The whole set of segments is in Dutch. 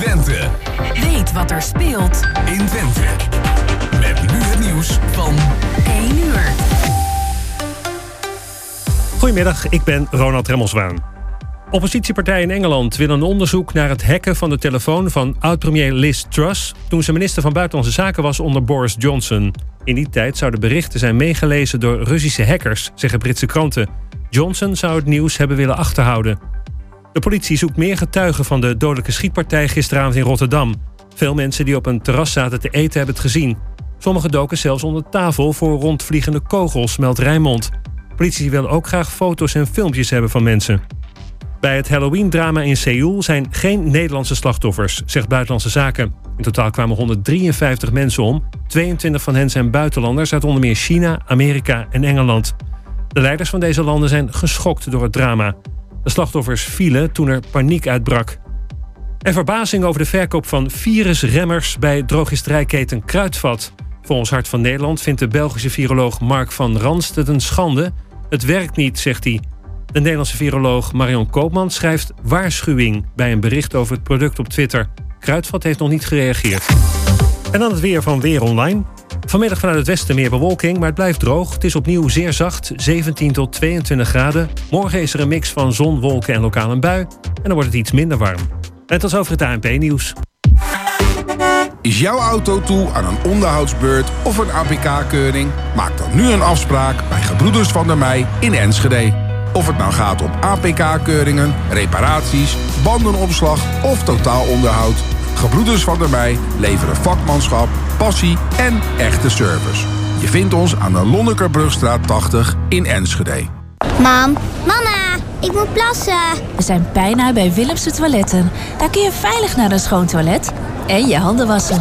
Twente. Weet wat er speelt in Twente. Met nu het nieuws van 1 uur. Goedemiddag, ik ben Ronald Remmelswaan. Oppositiepartijen in Engeland willen een onderzoek naar het hacken van de telefoon van oud-premier Liz Truss toen ze minister van Buitenlandse Zaken was onder Boris Johnson. In die tijd zouden berichten zijn meegelezen door Russische hackers, zeggen Britse kranten. Johnson zou het nieuws hebben willen achterhouden. De politie zoekt meer getuigen van de dodelijke schietpartij gisteravond in Rotterdam. Veel mensen die op een terras zaten te eten hebben het gezien. Sommigen doken zelfs onder tafel voor rondvliegende kogels, meldt Rijnmond. Politie wil ook graag foto's en filmpjes hebben van mensen. Bij het Halloween-drama in Seoul zijn geen Nederlandse slachtoffers, zegt Buitenlandse Zaken. In totaal kwamen 153 mensen om. 22 van hen zijn buitenlanders uit onder meer China, Amerika en Engeland. De leiders van deze landen zijn geschokt door het drama. De slachtoffers vielen toen er paniek uitbrak. En verbazing over de verkoop van virusremmers bij drogisterijketen Kruidvat. Volgens Hart van Nederland vindt de Belgische viroloog Mark van Ranst het een schande. Het werkt niet, zegt hij. De Nederlandse viroloog Marion Koopman schrijft waarschuwing bij een bericht over het product op Twitter. Kruidvat heeft nog niet gereageerd. En dan het weer van Weer Online. Vanmiddag vanuit het westen meer bewolking, maar het blijft droog. Het is opnieuw zeer zacht, 17 tot 22 graden. Morgen is er een mix van zon, wolken en lokaal een bui. En dan wordt het iets minder warm. En tot over het ANP-nieuws. Is jouw auto toe aan een onderhoudsbeurt of een APK-keuring? Maak dan nu een afspraak bij Gebroeders van der Mei in Enschede. Of het nou gaat om APK-keuringen, reparaties, bandenopslag of totaalonderhoud. Gebroeders van der Mei leveren vakmanschap, passie en echte service. Je vindt ons aan de Lonnekerbrugstraat 80 in Enschede. Mam, mama, ik moet plassen. We zijn bijna bij Willemse Toiletten. Daar kun je veilig naar een schoon toilet en je handen wassen.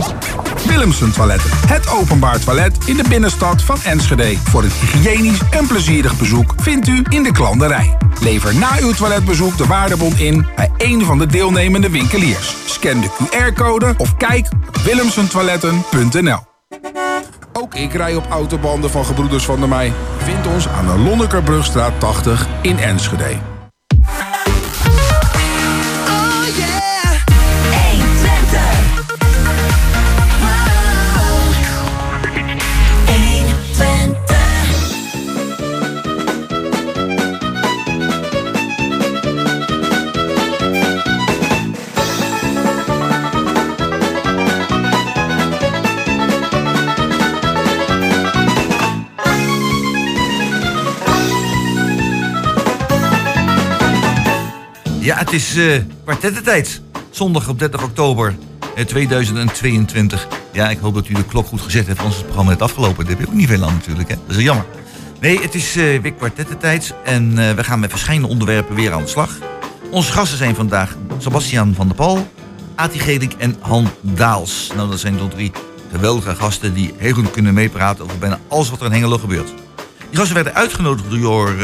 Willemsen Toiletten, het openbaar toilet in de binnenstad van Enschede. Voor een hygiënisch en plezierig bezoek vindt u in de klanderij. Lever na uw toiletbezoek de waardebon in bij een van de deelnemende winkeliers. Scan de QR-code of kijk op willemsentoiletten.nl. Ook ik rij op autobanden van Gebroeders van der Mei. Vind ons aan de Lonnekerbrugstraat 80 in Enschede. Ja, het is uh, kwartettentijd. Zondag op 30 oktober 2022. Ja, ik hoop dat u de klok goed gezet heeft, anders is programma net afgelopen. Dat heb je ook niet veel aan natuurlijk, hè? Dat is jammer. Nee, het is uh, weer kwartettentijd en we gaan met verschillende onderwerpen weer aan de slag. Onze gasten zijn vandaag Sebastian van der Pal, Ati Gedink en Han Daals. Nou, dat zijn de drie geweldige gasten die heel goed kunnen meepraten over bijna alles wat er in Hengelo gebeurt. Die gasten werden uitgenodigd door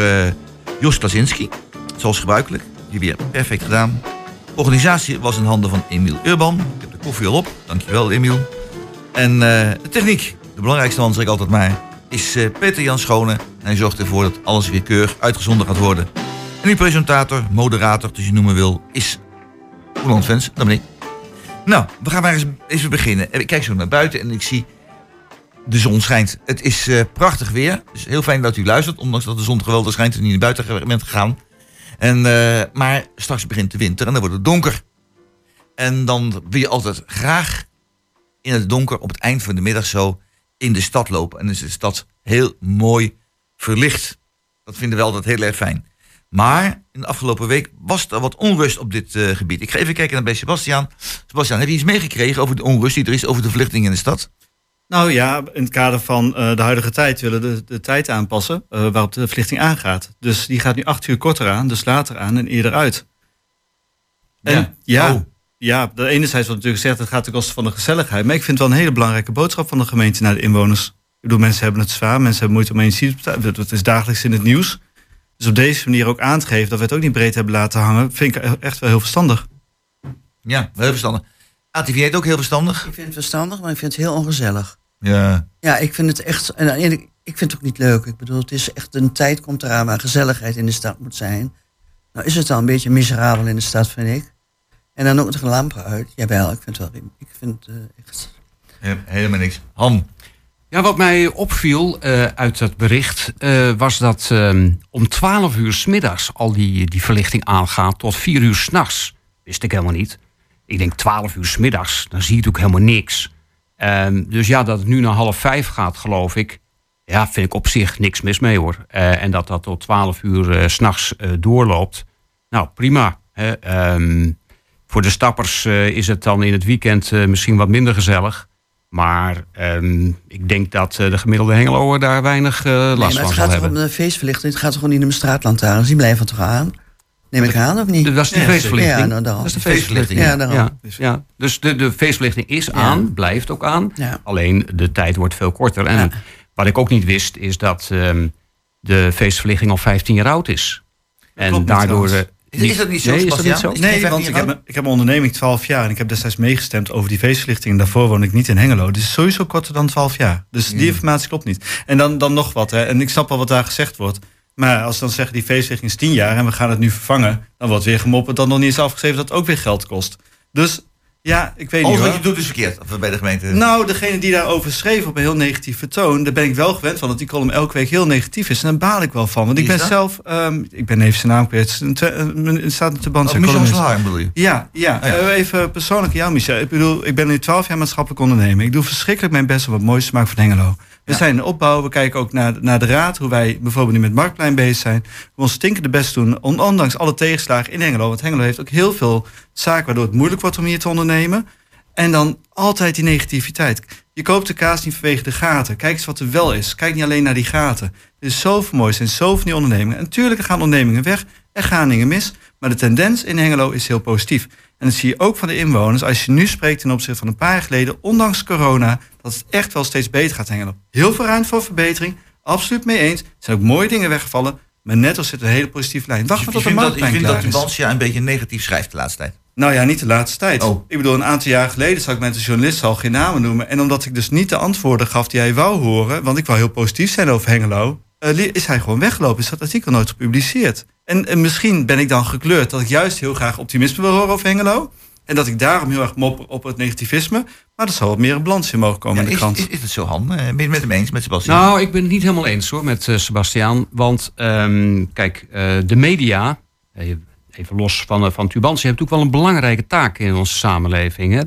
Jos Klasinski, zoals gebruikelijk die weer perfect gedaan. De organisatie was in handen van Emiel Urban. Ik heb de koffie al op. Dankjewel, Emiel. En uh, de techniek, de belangrijkste man zeg ik altijd maar, is uh, Peter Jan Schone. En hij zorgt ervoor dat alles weer keurig uitgezonden gaat worden. En die presentator, moderator, dus je noemen wil, is Roland Vens. Dat ben ik. Nou, we gaan maar eens even beginnen. Ik kijk zo naar buiten en ik zie de zon schijnt. Het is prachtig weer. Dus heel fijn dat u luistert. Ondanks dat de zon geweldig schijnt en niet naar buiten bent gegaan. En, uh, maar straks begint de winter en dan wordt het donker. En dan wil je altijd graag in het donker op het eind van de middag zo in de stad lopen. En dan is de stad heel mooi verlicht. Dat vinden we altijd heel erg fijn. Maar in de afgelopen week was er wat onrust op dit uh, gebied. Ik ga even kijken naar bij Sebastian. Sebastian, heb je iets meegekregen over de onrust die er is over de verlichting in de stad? Nou ja, in het kader van uh, de huidige tijd willen we de, de tijd aanpassen uh, waarop de verlichting aangaat. Dus die gaat nu acht uur korter aan, dus later aan en eerder uit. En ja, ja, oh. ja de enerzijds wordt natuurlijk gezegd, het gaat ten koste van de gezelligheid. Maar ik vind het wel een hele belangrijke boodschap van de gemeente naar de inwoners. Ik bedoel, mensen hebben het zwaar, mensen hebben moeite om energie te betalen. Het is dagelijks in het nieuws. Dus op deze manier ook aan te geven dat we het ook niet breed hebben laten hangen, vind ik echt wel heel verstandig. Ja, heel verstandig. ATV heet ook heel verstandig? Ik vind het verstandig, maar ik vind het heel ongezellig. Ja. Ja, ik vind het echt. En ik, ik vind het ook niet leuk. Ik bedoel, het is echt een tijd komt eraan waar gezelligheid in de stad moet zijn. Nou is het al een beetje miserabel in de stad, vind ik. En dan ook nog de lampen uit. Jawel, ik vind het wel... Ik vind eh, echt... He- Helemaal niks. Han, Ja, wat mij opviel eh, uit dat bericht eh, was dat ehm, om 12 uur 's middags al die, die verlichting aangaat tot 4 uur s'nachts. Wist ik helemaal niet. Ik denk 12 uur 's middags, dan zie je natuurlijk helemaal niks. Ehm, dus ja, dat het nu naar half vijf gaat, geloof ik. Ja, vind ik op zich niks mis mee hoor. Eh, en dat dat tot 12 uur 's s'nachts eh, doorloopt. Nou, prima. Hè. Ehm, voor de stappers is het dan in het weekend misschien wat minder gezellig. Maar ehm, ik denk dat de gemiddelde Hengeloer daar weinig Nee, last maar van het zal gaat toch hebben. om de feestverlichting. Het gaat toch gewoon niet om de straatlantaarns. Die blijven toch aan? Neem ik aan, of niet? Dat is die Ja, feestverlichting. Ja, nou, dat is de feestverlichting, ja. daarom. Ja, ja. Dus de, de feestverlichting is aan, blijft ook aan. Ja. Alleen de tijd wordt veel korter. En Ja. wat ik ook niet wist, is dat ehm, de feestverlichting al 15 jaar oud is. En klopt daardoor. eh, Is- is dat niet zo, Nee, is dat niet zo? Nee, want 15 ik heb, ik heb een onderneming 12 jaar en ik heb destijds meegestemd over die feestverlichting. En daarvoor woon ik niet in Hengelo. Dus sowieso korter dan 12 jaar. Dus die informatie klopt niet. En dan, dan nog wat. Hè. En ik snap wel wat daar gezegd wordt. Maar als ze dan zeggen die feestverlichting is 10 jaar en we gaan het nu vervangen, dan wordt weer gemopperd dat nog niet is afgeschreven dat het ook weer geld kost. Dus ja, ik weet Alles niet. wat je doet is verkeerd of bij de gemeente. Nou, degene die daarover schreef op een heel negatieve toon, daar ben ik wel gewend van dat die column elke week heel negatief is. En daar baal ik wel van. Want ik ben dat? zelf, ehm, ik ben even zijn naam kwijt. Het Het staat op de band. oh, Michel. Slaar bedoel je? Ja, ja. Oh ja. Eh, even persoonlijk aan jou, Michel. Ik bedoel, ik ben nu 12 jaar maatschappelijk ondernemer. Ik doe verschrikkelijk mijn best om wat moois te maken van Hengelo. We zijn in de opbouw. We kijken ook naar, naar de raad. Hoe wij bijvoorbeeld nu met Marktplein bezig zijn. We ons stinkende best doen. on- Ondanks alle tegenslagen in Hengelo. Want Hengelo heeft ook heel veel zaken waardoor het moeilijk wordt om hier te ondernemen. En dan altijd die negativiteit. Je koopt de kaas niet vanwege de gaten. Kijk eens wat er wel is. Kijk niet alleen naar die gaten. Er is zoveel moois en zoveel nieuwe ondernemingen. En natuurlijk gaan ondernemingen weg. Er gaan dingen mis. Maar de tendens in Hengelo is heel positief. En dat zie je ook van de inwoners. Als je nu spreekt ten opzichte van een paar jaar geleden, ondanks corona, dat het echt wel steeds beter gaat in Hengelo. Heel veel ruimte voor verbetering. Absoluut mee eens. Er zijn ook mooie dingen weggevallen. Maar net als zit een hele positieve lijn. Wacht Dus maar tot de je marktplein vindt dat is. Tubantia een beetje negatief schrijft de laatste tijd. Nou ja, niet de laatste tijd. Oh. Ik bedoel, een aantal jaar geleden zou ik met de journalist al geen namen noemen. En omdat ik dus niet de antwoorden gaf die hij wou horen, want ik wou heel positief zijn over Hengelo, eh, is hij gewoon weggelopen. Is dat artikel nooit gepubliceerd. En, en misschien ben ik dan gekleurd dat ik juist heel graag optimisme wil horen over Hengelo. En dat ik daarom heel erg mop op het negativisme. Maar er zal wat meer een balans in mogen komen Ja, in de is, krant. is, is het zo, Han? Eh, Ben je het met hem eens, met Sebastian? Nou, ik ben het niet helemaal eens hoor met eh, Sebastiaan. Want ehm, kijk, eh, de media, even los van, van Tubantia, heeft natuurlijk wel een belangrijke taak in onze samenleving. Hè?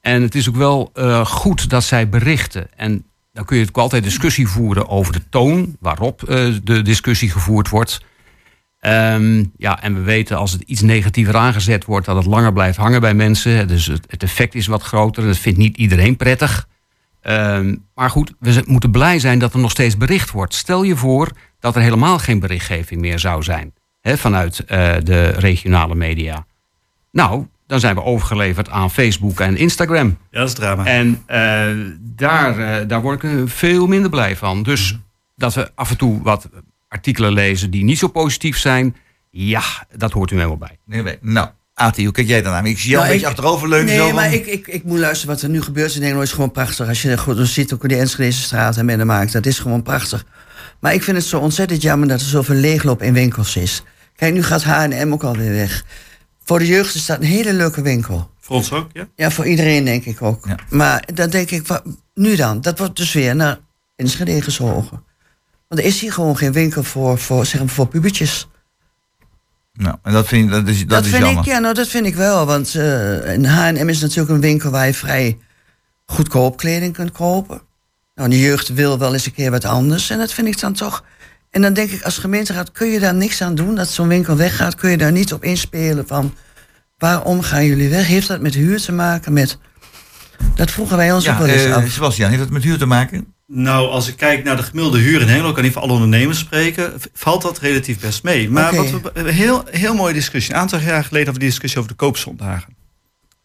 En het is ook wel eh, goed dat zij berichten. En dan kun je natuurlijk altijd discussie voeren over de toon waarop eh, de discussie gevoerd wordt. Ehm, ja, en we weten als het iets negatiever aangezet wordt, dat het langer blijft hangen bij mensen. Dus het, effect is wat groter. Dat vindt niet iedereen prettig. Ehm, maar goed, we moeten blij zijn dat er nog steeds bericht wordt. Stel je voor dat er helemaal geen berichtgeving meer zou zijn vanuit eh, de regionale media. Nou, dan zijn we overgeleverd aan Facebook en Instagram. Ja, dat is drama. En eh, daar, eh, daar word ik eh, veel minder blij van. Dus dat we af en toe wat artikelen lezen die niet zo positief zijn, ja, dat hoort u helemaal bij. Nee, nee. Nou, Ati, hoe kijk jij daarnaar? Ik zie jou Nou, een beetje achteroverleunen. Nee, zo van- maar ik, ik, ik moet luisteren wat er nu gebeurt in Nederland. is gewoon prachtig. Als je goed ziet ook hoe de Enschedeze straat en binnen maakt. Dat is gewoon prachtig. Maar ik vind het zo ontzettend jammer dat er zoveel leegloop in winkels is. Kijk, nu gaat H&M ook alweer weg. Voor de jeugd is dat een hele leuke winkel. Voor ons ook, ja? Ja, voor iedereen denk ik ook. Ja. Maar dan denk ik, wat, nu dan? Dat wordt dus weer naar Enschede gezogen. Want er is hier gewoon geen winkel voor, voor, zeg maar, voor pubertjes. Nou, en dat vind, dat is, dat Dat, is vind jammer. ik, ja, nou, dat vind ik wel. Want eh, een H&M is natuurlijk een winkel waar je vrij goedkoop kleding kunt kopen. Nou, de jeugd wil wel eens een keer wat anders. En dat vind ik dan toch... En dan denk ik, als gemeenteraad kun je daar niks aan doen... dat zo'n winkel weggaat, kun je daar niet op inspelen van... waarom gaan jullie weg? Heeft dat met huur te maken? Met... Dat vroegen wij ons ook Ja, wel eens af. Sebastian, heeft dat met huur te maken? Nou, als ik kijk naar de gemiddelde huur in Hengelo, kan ik voor alle ondernemers spreken, valt dat relatief best mee. Maar wat we, een heel, heel mooie discussie. Een aantal jaar geleden hadden we die discussie over de koopzondagen.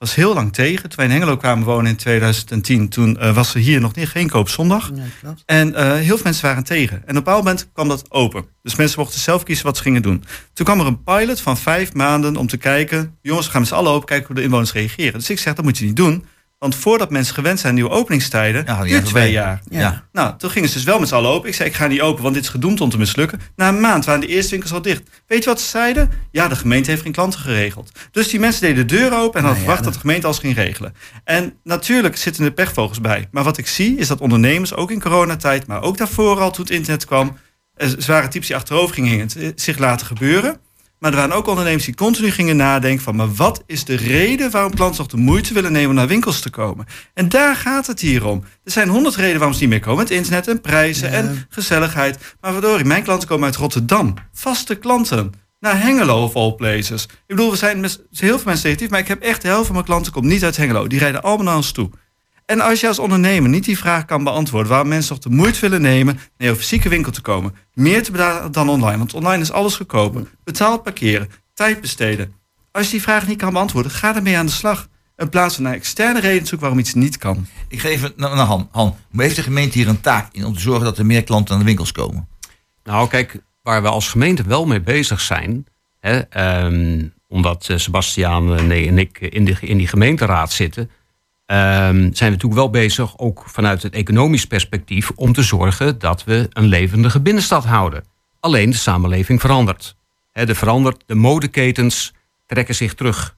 Was heel lang tegen. Toen wij in Hengelo kwamen wonen in 2010, toen eh, was er hier nog niet, geen koopzondag. Klopt. En eh, heel veel mensen waren tegen. En op een bepaald moment kwam dat open. Dus mensen mochten zelf kiezen wat ze gingen doen. Toen kwam er een pilot van vijf maanden om te kijken... jongens, we gaan met z'n allen open kijken hoe de inwoners reageren. Dus ik zeg, dat moet je niet doen. Want voordat mensen gewend zijn aan nieuwe openingstijden, Ja, twee jaar. Ja. Nou, toen gingen ze dus wel met z'n allen open. Ik zei, ik ga niet open, want dit is gedoemd om te mislukken. Na een maand waren de eerste winkels al dicht. Weet je wat ze zeiden? Ja, de gemeente heeft geen klanten geregeld. Dus die mensen deden de deur open en hadden Nou verwacht dat- de gemeente alles ging regelen. En natuurlijk zitten er pechvogels bij. Maar wat ik zie, is dat ondernemers, ook in coronatijd, maar ook daarvoor al toen het internet kwam, eh, zware types die achterover gingen, het eh, zich laten gebeuren. Maar er waren ook ondernemers die continu gingen nadenken van... maar wat is de reden waarom klanten nog de moeite willen nemen om naar winkels te komen? En daar gaat het hier om. Er zijn honderd redenen waarom ze niet meer komen. Het internet en prijzen Ja. en gezelligheid. Maar waardoor mijn klanten komen uit Rotterdam. Vaste klanten. Naar Hengelo of all places. Ik bedoel, we zijn met heel veel mensen negatief... maar ik heb echt de helft van mijn klanten komt niet uit Hengelo. Die rijden allemaal naar ons toe. En als je als ondernemer niet die vraag kan beantwoorden... waarom mensen toch de moeite willen nemen naar je fysieke winkel te komen... meer te betalen dan online, want online is alles goedkoper. Betaald parkeren, tijd besteden. Als je die vraag niet kan beantwoorden, ga ermee aan de slag. In plaats van naar externe redenen zoeken waarom iets niet kan. Ik geef het naar, Han. Han, maar heeft de gemeente hier een taak in om te zorgen dat er meer klanten aan de winkels komen? Nou, kijk, waar we als gemeente wel mee bezig zijn. Hè, ehm, omdat eh, Sebastiaan en nee, en ik in, de, in die gemeenteraad zitten. Ehm, zijn we natuurlijk wel bezig, ook vanuit het economisch perspectief. om te zorgen dat we een levendige binnenstad houden. Alleen de samenleving verandert. Hè, de, verandert de modeketens trekken zich terug.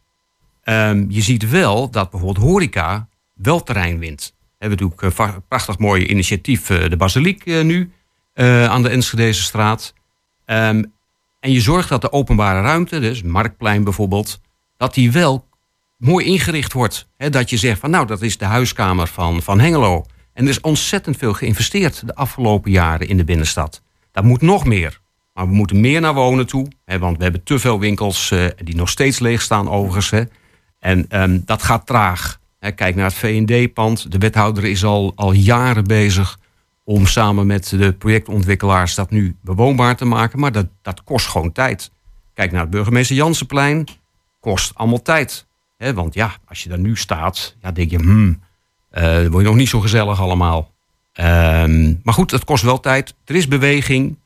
Ehm, je ziet wel dat bijvoorbeeld horeca wel terrein wint. We hebben natuurlijk een va- prachtig mooi initiatief, eh, de Basiliek eh, nu, eh, aan de Enschedeze straat. Ehm, en je zorgt dat de openbare ruimte, dus Marktplein bijvoorbeeld, dat die wel mooi ingericht wordt. Hè, dat je zegt van nou, dat is de huiskamer van, van Hengelo. En er is ontzettend veel geïnvesteerd de afgelopen jaren in de binnenstad. Dat moet nog meer. Maar we moeten meer naar wonen toe. Hè, want we hebben te veel winkels eh, die nog steeds leeg staan overigens. Hè. En ehm, dat gaat traag. Hè, kijk naar het V&D-pand. De wethouder is al, al jaren bezig om samen met de projectontwikkelaars dat nu bewoonbaar te maken. Maar dat, dat kost gewoon tijd. Kijk naar het burgemeester Jansenplein. Kost allemaal tijd. Hè, want ja, als je daar nu staat, ja, denk je, hmm, eh, dan word je nog niet zo gezellig allemaal. Ehm, maar goed, het kost wel tijd. Er is beweging.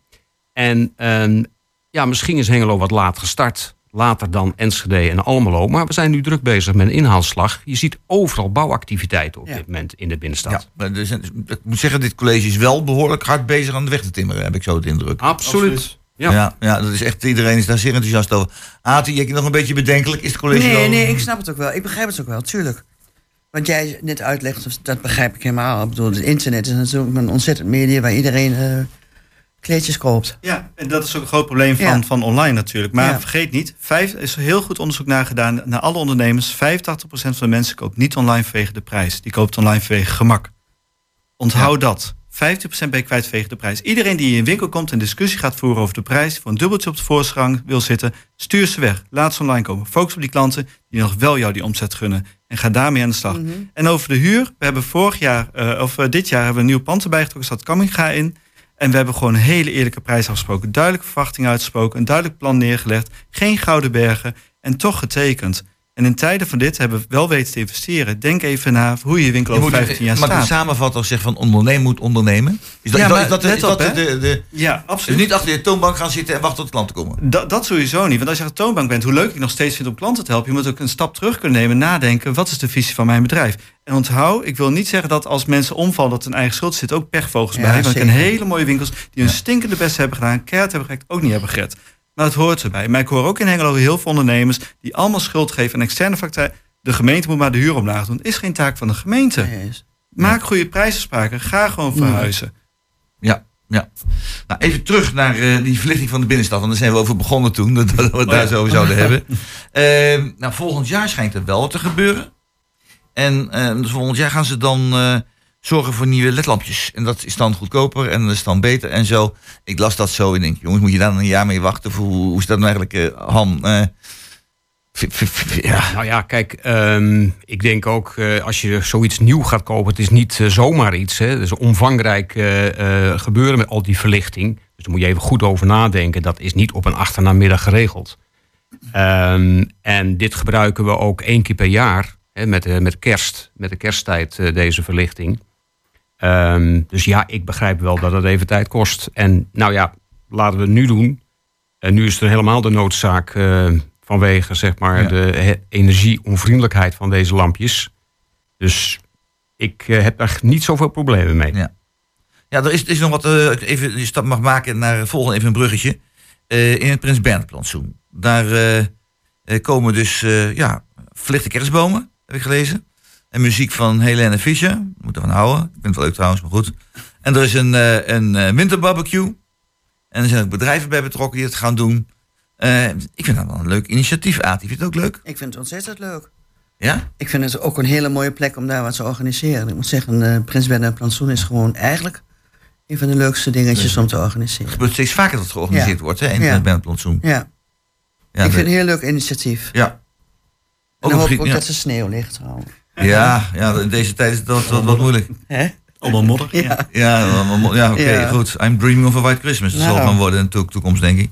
En ehm, ja, misschien is Hengelo wat laat gestart. Later dan Enschede en Almelo. Maar we zijn nu druk bezig met een inhaalslag. Je ziet overal bouwactiviteiten op Ja. dit moment in de binnenstad. Ja, maar er zijn, ik moet zeggen, dit college is wel behoorlijk hard bezig aan de weg te timmeren, heb ik zo het indruk. Absoluut. Ja. Ja. Ja, dat is echt, iedereen is daar zeer enthousiast over. Ati, je nog een beetje bedenkelijk. Is het college Nee, nee, ik snap het ook wel. Ik begrijp het ook wel, tuurlijk. Want jij net uitlegt, dat begrijp ik helemaal. Ik bedoel, het internet is natuurlijk een ontzettend media waar iedereen eh, kleedjes koopt. Ja, en dat is ook een groot probleem van, Ja. van online natuurlijk. Maar Ja. vergeet niet, vijf, er is heel goed onderzoek naar gedaan naar alle ondernemers. 85% van de mensen koopt niet online vanwege de prijs. Die koopt online vanwege gemak. Onthoud dat. 50% ben je kwijt vanwege de prijs. Iedereen die in een winkel komt en discussie gaat voeren over de prijs, voor een dubbeltje op de voorschang wil zitten, stuur ze weg. Laat ze online komen. Focus op die klanten die nog wel jou die omzet gunnen. En ga daarmee aan de slag. En over de huur, we hebben vorig jaar, eh, of eh, dit jaar hebben we een nieuw pand erbij getrokken, staat Kamminga in. En we hebben gewoon een hele eerlijke prijs afgesproken. Duidelijke verwachtingen uitgesproken. Een duidelijk plan neergelegd. Geen gouden bergen. En toch getekend. En in tijden van dit hebben we wel weten te investeren. Denk even na hoe je je winkel over moet, 15 jaar maar de staat. samenvatter zegt van ondernemen moet ondernemen. Is dat, Ja, is dat, maar is dat, de- is dat de, de, Ja, dus absoluut. niet achter je toonbank gaan zitten en wachten tot klanten komen. Dat, dat sowieso niet. Want als je aan de toonbank bent, hoe leuk ik nog steeds vind om klanten te helpen, je moet ook een stap terug kunnen nemen, nadenken, wat is de visie van mijn bedrijf? En onthoud, ik wil niet zeggen dat als mensen omvallen, dat een eigen schuld zit, ook pechvogels Ja, bij. Want ik ken hele mooie winkels die hun stinkende best hebben gedaan, keihard hebben gewerkt, ook niet hebben gered. Maar dat hoort erbij. Maar ik hoor ook in Hengelo heel veel ondernemers die allemaal schuld geven aan externe factuur. De gemeente moet maar de huur omlaag doen. Is geen taak van de gemeente. Maak goede prijsafspraken. Ga gewoon verhuizen. Ja, ja. Nou, even terug naar eh, die verlichting van de binnenstad. Want daar zijn we over begonnen toen, dat we het daar ja. zo zouden hebben. Ehm, nou, volgend jaar schijnt er wel wat te gebeuren. En ehm, dus volgend jaar gaan ze dan eh, zorgen voor nieuwe ledlampjes. En dat is dan goedkoper en dat is dan beter en zo. Ik las dat zo en denk, jongens, moet je daar dan een jaar mee wachten? Of hoe, hoe is dat nou eigenlijk, eh, Han? Eh, ja. Nou ja, kijk, ehm, ik denk ook eh, als je zoiets nieuw gaat kopen, het is niet zomaar iets. Hè. Het is omvangrijk gebeuren met al die verlichting. Dus daar moet je even goed over nadenken. Dat is niet op een achternamiddag geregeld. Ehm, en dit gebruiken we ook één keer per jaar. Hè, met, met kerst, met de kersttijd, deze verlichting. Ehm, dus ja, ik begrijp wel dat het even tijd kost. En nou ja, laten we het nu doen. En nu is er helemaal de noodzaak eh, vanwege zeg maar, Ja. de he- energieonvriendelijkheid van deze lampjes. Dus ik eh, heb daar niet zoveel problemen mee. Ja. Ja, er is, is nog wat. ik even die stap mag maken naar volgende, even een bruggetje. Eh, in het Prins Bernhard plantsoen. Daar komen dus ja, verlichte kerstbomen, heb ik gelezen. En muziek van Helene Fischer. Moet ervan houden. Ik vind het wel leuk trouwens, maar goed. En er is een, eh, een eh, winterbarbecue. En er zijn ook bedrijven bij betrokken die het gaan doen. Eh, ik vind dat wel een leuk initiatief, Aad. Die vindt het ook leuk? Ik vind het ontzettend leuk. Ja? Ik vind het ook een hele mooie plek om daar wat te organiseren. Ik moet zeggen, Prins Bernhard Plantsoen is gewoon eigenlijk een van de leukste dingetjes om te organiseren. Het gebeurt steeds vaker dat het georganiseerd Ja. wordt hè, in Ja. Bernhard plantsoen. Ja, Ja, ik vind het een heel leuk initiatief. Ja. En dan hoop ik ook dat er sneeuw ligt trouwens. Ja, ja, in deze tijd is dat wat, wat moeilijk. Hè? Allemaal modder. Ja. Ja, ja oké, Ja. goed. I'm dreaming of a white Christmas. Dat zal Nou. gaan worden in de to- toekomst, denk ik.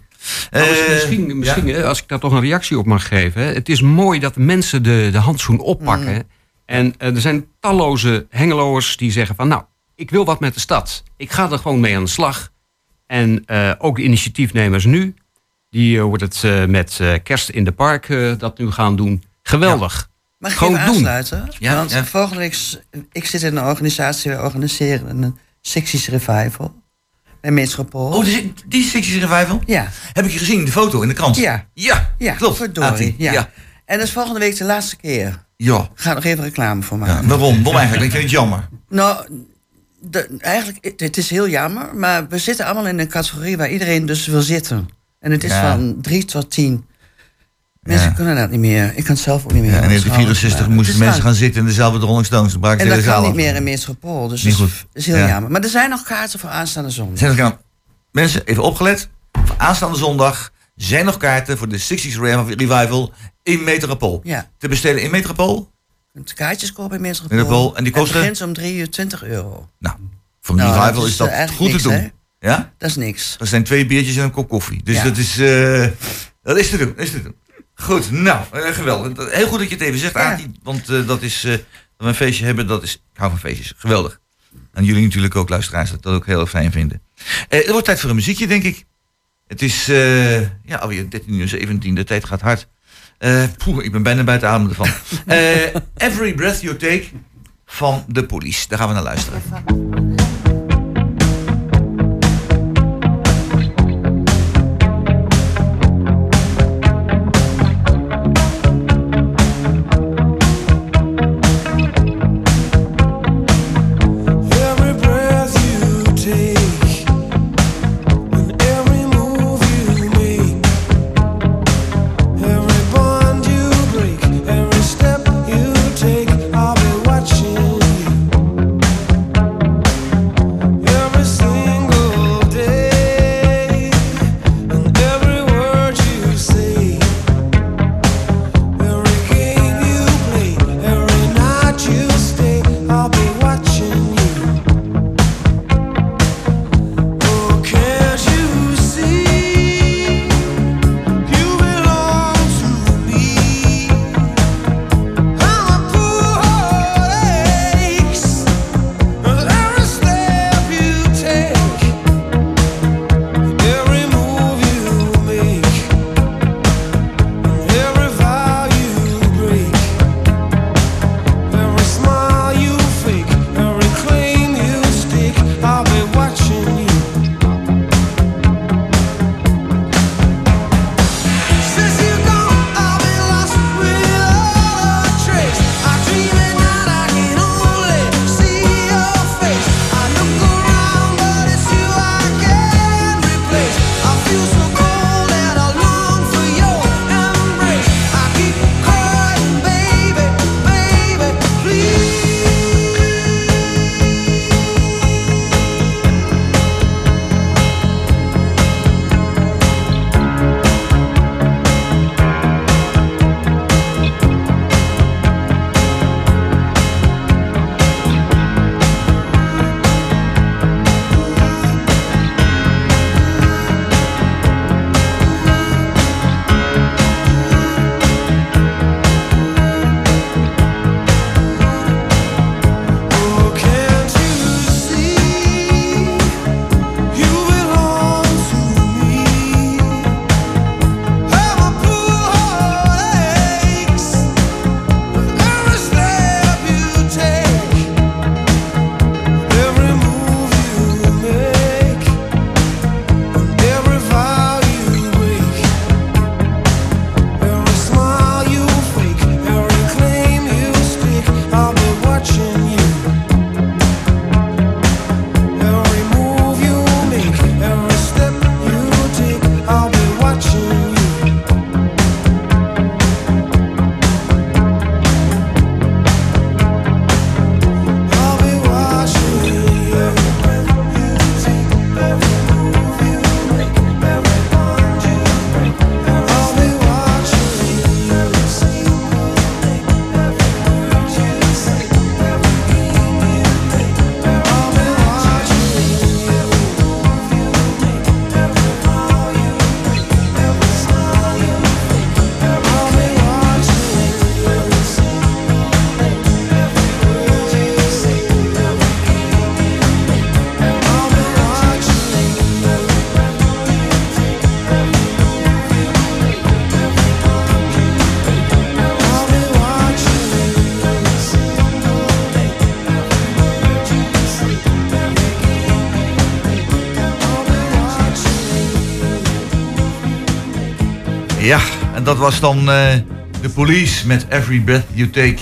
Nou, Eh, misschien, misschien ja. als ik daar toch een reactie op mag geven. Het is mooi dat mensen de, de handschoen oppakken. Mm. En eh, er zijn talloze hengeloers die zeggen van... nou, ik wil wat met de stad. Ik ga er gewoon mee aan de slag. En eh, ook de initiatiefnemers nu... die wordt het eh, met eh, kerst in de park eh, dat nu gaan doen. Geweldig. Mag ik Gewoon doen. aansluiten? Ja, Want ja. volgende week, ik zit in een organisatie, we organiseren een 60s revival. Bij Metropool. Oh, die, die 60s Revival? Ja, Heb ik je gezien, de foto in de krant? Ja. Ja, ja klopt. verdorie. Ja. ja. En dat is volgende week de laatste keer. Ja. Ga nog even reclame voor Ja, maken. Waarom? Waarom eigenlijk? Ik vind het jammer. Nou, de- eigenlijk, het, het is heel jammer, maar we zitten allemaal in een categorie waar iedereen dus wil zitten. En het is van drie tot tien. Mensen Ja. kunnen dat niet meer. Ik kan het zelf ook niet meer. Ja, in als vrouw, 1964 maar moesten mensen gaan zitten in de zaal met de Rolling Stones. En dat zaal kan niet af. meer in Metropool. Dus Niet dat is, heel Ja. jammer. Maar er zijn nog kaarten voor aanstaande zondag. Zijn er gaan- Mensen, even opgelet. Voor aanstaande zondag zijn nog kaarten voor de 60s Revival in Metropool. Ja. Te bestellen in Metropool. Kunt kaartjes kopen in Metropool. Metropool. En die kosten? Het begint om 3 uur 20 euro. Nou, voor een Nou, revival dat is, dat goed te doen. hè? Ja? Dat is niks. Dat zijn twee biertjes en een kop koffie. Dus Ja. dat is... eh, dat is te doen, is te doen. Goed, nou, eh, geweldig. Heel goed dat je het even zegt, Ja. Want eh, dat is... eh, dat we een feestje hebben, dat is... Ik hou van feestjes. Geweldig. En jullie natuurlijk ook, luisteraars, dat dat ook heel fijn vinden. Eh het wordt tijd voor een muziekje, denk ik. Het is... eh, ja, alweer 13 uur 17. De tijd gaat hard. Eh, poeh, ik ben bijna buiten adem ervan. Eh, Every Breath You Take van de police. Daar gaan we naar luisteren. Dat was dan eh, de police met Every Breath You Take.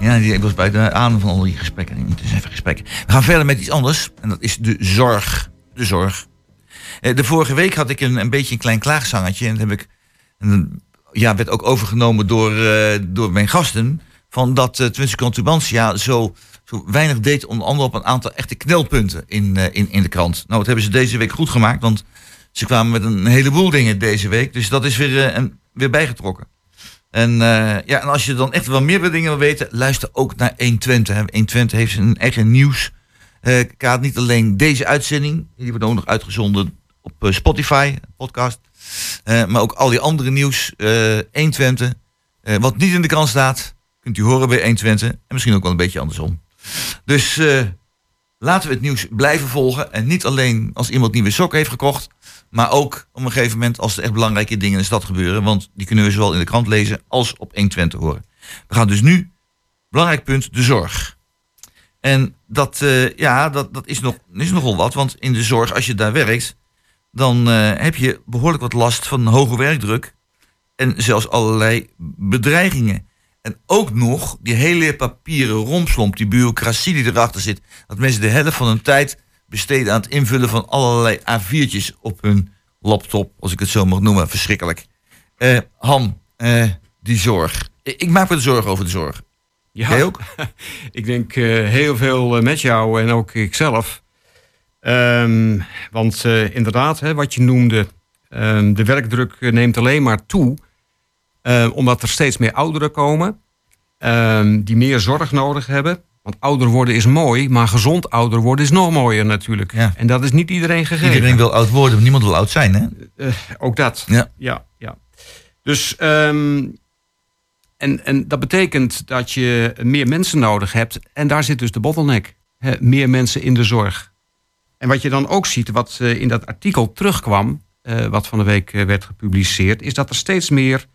Ja, die was bij de adem van al die gesprekken. Het is even gesprekken. We gaan verder met iets anders. En dat is de zorg. De zorg. Eh, De vorige week had ik een, een beetje een klein klaagzangetje. En dat heb ik, en, ja, werd ook overgenomen door, eh, door mijn gasten. Van dat uh, Twinse Contubantia zo, zo weinig deed. Onder andere op een aantal echte knelpunten in, in, in de krant. Nou, dat hebben ze deze week goed gemaakt. Want ze kwamen met een heleboel dingen deze week. Dus dat is weer, eh, weer bijgetrokken. En, eh, ja, en als je dan echt wel meer dingen wil weten, luister ook naar 120. hè. 120 heeft een eigen nieuws. Kaart niet alleen deze uitzending, die wordt ook nog uitgezonden op eh, Spotify, podcast. Maar ook al die andere nieuws. eh 120. eh, wat niet in de krant staat, kunt u horen bij 120. En misschien ook wel een beetje andersom. Dus laten we het nieuws blijven volgen. En niet alleen als iemand nieuwe sokken heeft gekocht. Maar ook op een gegeven moment als er echt belangrijke dingen in de stad gebeuren. Want die kunnen we zowel in de krant lezen als op 120 horen. We gaan dus nu, belangrijk punt, de zorg. En dat, eh, ja, dat, dat is, nog, is nogal wat. Want in de zorg, als je daar werkt, dan eh, heb je behoorlijk wat last van hoge werkdruk. En zelfs allerlei bedreigingen. En ook nog die hele papieren rompslomp, die bureaucratie die erachter zit. Dat mensen de helft van hun tijd besteden aan het invullen van allerlei A4'tjes op hun laptop, als ik het zo mag noemen. Verschrikkelijk. Eh Han, eh, die zorg. Ik maak me de zorgen over de zorg. Ja, Jij ook? ik denk eh, heel veel met jou en ook ikzelf. Ehm, want inderdaad, hè, wat je noemde, ehm, de werkdruk neemt alleen maar toe. Eh, omdat er steeds meer ouderen komen ehm, die meer zorg nodig hebben. Want ouder worden is mooi, maar gezond ouder worden is nog mooier natuurlijk. En dat is niet iedereen gegeven. Iedereen wil oud worden, maar niemand wil oud zijn, hè? Eh, ook dat. Ja. ja, ja. Dus, ehm, en, en dat betekent dat je meer mensen nodig hebt. En daar zit dus de bottleneck. Meer mensen in de zorg. En wat je dan ook ziet, wat eh, in dat artikel terugkwam, eh, wat van de week werd gepubliceerd, is dat er steeds meer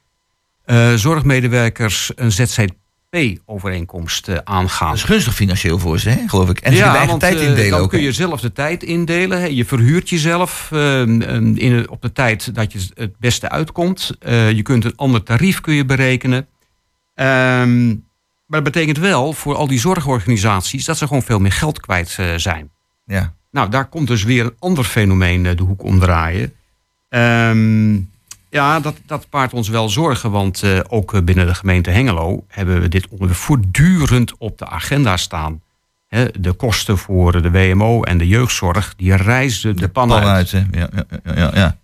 eh, zorgmedewerkers een ZZP-overeenkomst eh, aangaan. Dat is gunstig financieel voor ze, hè, geloof ik. En ze kunnen eigen want, tijd eh, indelen dan ook. kun je zelf de tijd indelen. hè. Je verhuurt jezelf eh, in, op de tijd dat je het beste uitkomt. Je kunt een ander tarief kun je berekenen. Ehm, maar dat betekent wel voor al die zorgorganisaties... dat ze gewoon veel meer geld kwijt zijn. Ja. Nou, daar komt dus weer een ander fenomeen de hoek omdraaien. Ehm, ja, dat, dat paart ons wel zorgen, want eh, ook eh, binnen de gemeente Hengelo hebben we dit onderwerp voortdurend op de agenda staan. Hè, de kosten voor de WMO en de jeugdzorg, die reizen de, pan, Pan uit. uit, hè. Ja, ja, ja, ja, ja.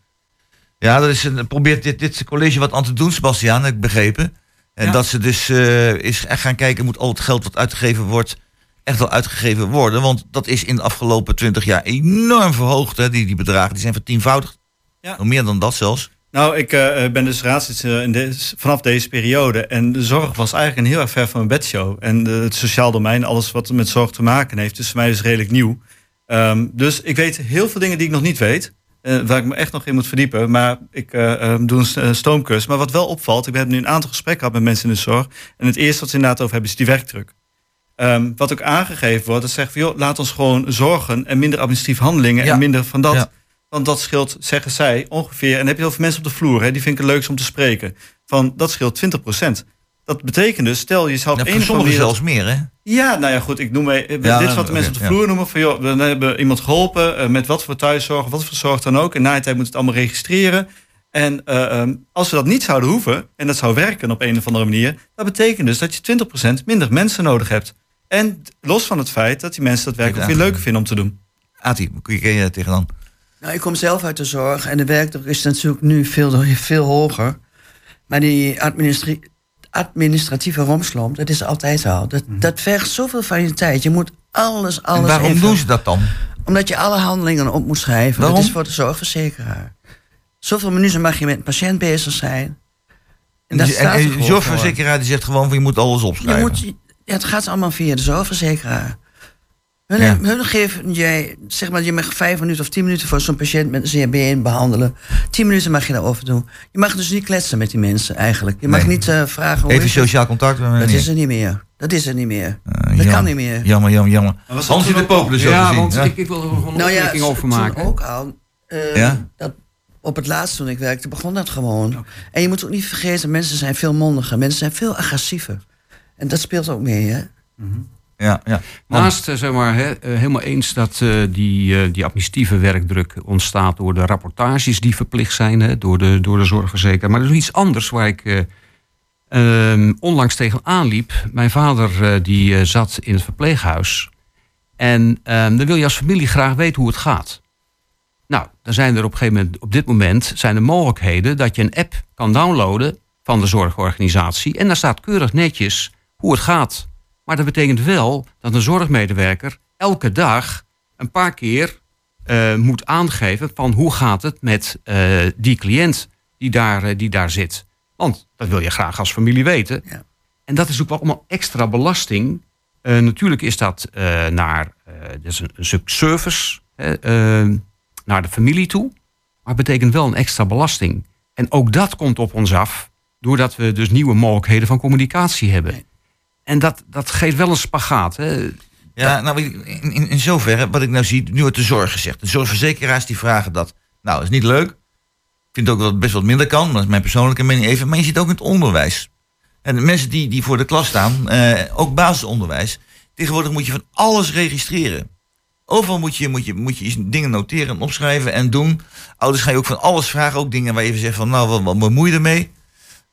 ja, dat is een, probeert dit, dit college wat aan te doen, Sebastiaan, heb ik begrepen. En Ja. dat ze dus eh, is echt gaan kijken, moet al het geld wat uitgegeven wordt, echt wel uitgegeven worden. Want dat is in de afgelopen twintig jaar enorm verhoogd, hè, die, die bedragen. Die zijn vertienvoudigd. Ja. Nog meer dan dat zelfs. Nou, ik eh, ben dus raadslid eh, vanaf deze periode. En de zorg was eigenlijk een heel erg ver van mijn bedshow. En eh, het sociaal domein, alles wat met zorg te maken heeft, is voor mij dus redelijk nieuw. Ehm, dus ik weet heel veel dingen die ik nog niet weet. eh, waar ik me echt nog in moet verdiepen. Maar ik eh, eh, doe een stoomcursus. Maar wat wel opvalt, ik heb nu een aantal gesprekken gehad met mensen in de zorg. En het eerste wat ze inderdaad over hebben, is die werkdruk. Ehm, wat ook aangegeven wordt, dat zegt van joh, laat ons gewoon zorgen en minder administratieve handelingen Ja. en minder van dat. Ja. Want dat scheelt, zeggen zij, ongeveer. En dan heb je heel veel mensen op de vloer, hè, die vind ik het leukst om te spreken. Van dat scheelt 20%. Dat betekent dus, stel je zou op voor of andere sommigen zelfs meer, hè? Ja, nou ja, goed. Ik noem Ja, dit is wat de mensen op de ja. vloer noemen. Van, joh, we hebben iemand geholpen eh, met wat voor thuiszorg, wat voor zorg dan ook. En na die tijd moet het allemaal registreren. En eh, ehm, als we dat niet zouden hoeven, en dat zou werken op een of andere manier, dat betekent dus dat je 20% minder mensen nodig hebt. En los van het feit dat die mensen dat werk ook weer leuker vinden om te doen. Ati, kun je tegenaan? Nou, ik kom zelf uit de zorg en de werkdruk is natuurlijk nu veel, veel hoger. Maar die administratieve romslomp, dat is altijd al. Dat, dat vergt zoveel van je tijd. Je moet alles, alles En waarom even- doen ze dat dan? Omdat je alle handelingen op moet schrijven. Waarom? Dat is voor de zorgverzekeraar. Zoveel minuten mag je met een patiënt bezig zijn. En, dat en, staat en de zorgverzekeraar die zegt gewoon van je moet alles Je opschrijven. moet, ja, het gaat allemaal via de zorgverzekeraar. Hun, Ja. hun geven jij, zeg maar, je mag vijf minuten of tien minuten voor zo'n patiënt met een CHB behandelen. Tien minuten mag je daarover doen. Je mag dus niet kletsen met die mensen eigenlijk. Je mag Nee. niet eh, vragen hoe Even is het? sociaal contact. Dat is er niet meer. Dat is er niet meer. dat jammer. kan niet meer. Jammer, jammer, jammer. Dat Hans de ook Popelen zo Ja, gezien. want ja. ik, ik wil er gewoon een Nou ja, over maken. ook al. eh, Ja? Dat op het laatst toen ik werkte, begon dat gewoon. En je moet ook niet vergeten, mensen zijn veel mondiger. Mensen zijn veel agressiever. En dat speelt ook mee, hè? Ja, ja. Naast, eh, zeg maar, eh, helemaal eens dat eh, die, eh, die administratieve werkdruk ontstaat door de rapportages die verplicht zijn hè, door, de, door de zorgverzekeraar. Maar er is iets anders waar ik eh, ehm, onlangs tegen aanliep. Mijn vader die zat in het verpleeghuis. En ehm, dan wil je als familie graag weten hoe het gaat. Nou, dan zijn er op een gegeven moment, op dit moment, zijn er mogelijkheden dat je een app kan downloaden van de zorgorganisatie. En daar staat keurig netjes hoe het gaat. Maar dat betekent wel dat een zorgmedewerker elke dag een paar keer eh, moet aangeven van hoe gaat het met eh, die cliënt die daar, eh, die daar zit. Want dat wil je graag als familie weten. En dat is ook wel allemaal extra belasting. Natuurlijk is dat naar is een, een stuk service hè, naar de familie toe. Maar het betekent wel een extra belasting. En ook dat komt op ons af. Doordat we dus nieuwe mogelijkheden van communicatie hebben. En dat, dat geeft wel een spagaat. Hè. Ja, nou, in, in, in zoverre, wat ik nou zie, nu wordt de zorg gezegd. De zorgverzekeraars die vragen dat. Nou, dat is niet leuk. Ik vind ook dat het best wat minder kan, maar dat is mijn persoonlijke mening even. Maar je ziet ook in het onderwijs. En de mensen die, die voor de klas staan, eh, ook basisonderwijs. Tegenwoordig moet je van alles registreren. Overal moet je, moet, je, moet je dingen noteren en opschrijven en doen. Ouders gaan je ook van alles vragen. Ook dingen waar je even zegt van, nou, wat, wat bemoei je ermee?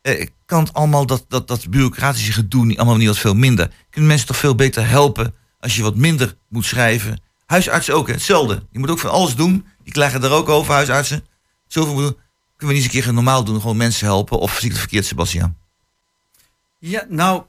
Eh, kan het allemaal dat, dat, dat bureaucratische gedoe niet, allemaal niet wat veel minder? Kunnen mensen toch veel beter helpen als je wat minder moet schrijven? Huisartsen ook, hè, hetzelfde. Je moet ook van alles doen. Die klagen er ook over, huisartsen. Zoveel kunnen we niet eens een keer normaal doen, gewoon mensen helpen? Of zie ik het verkeerd, Sebastian? Ja, nou,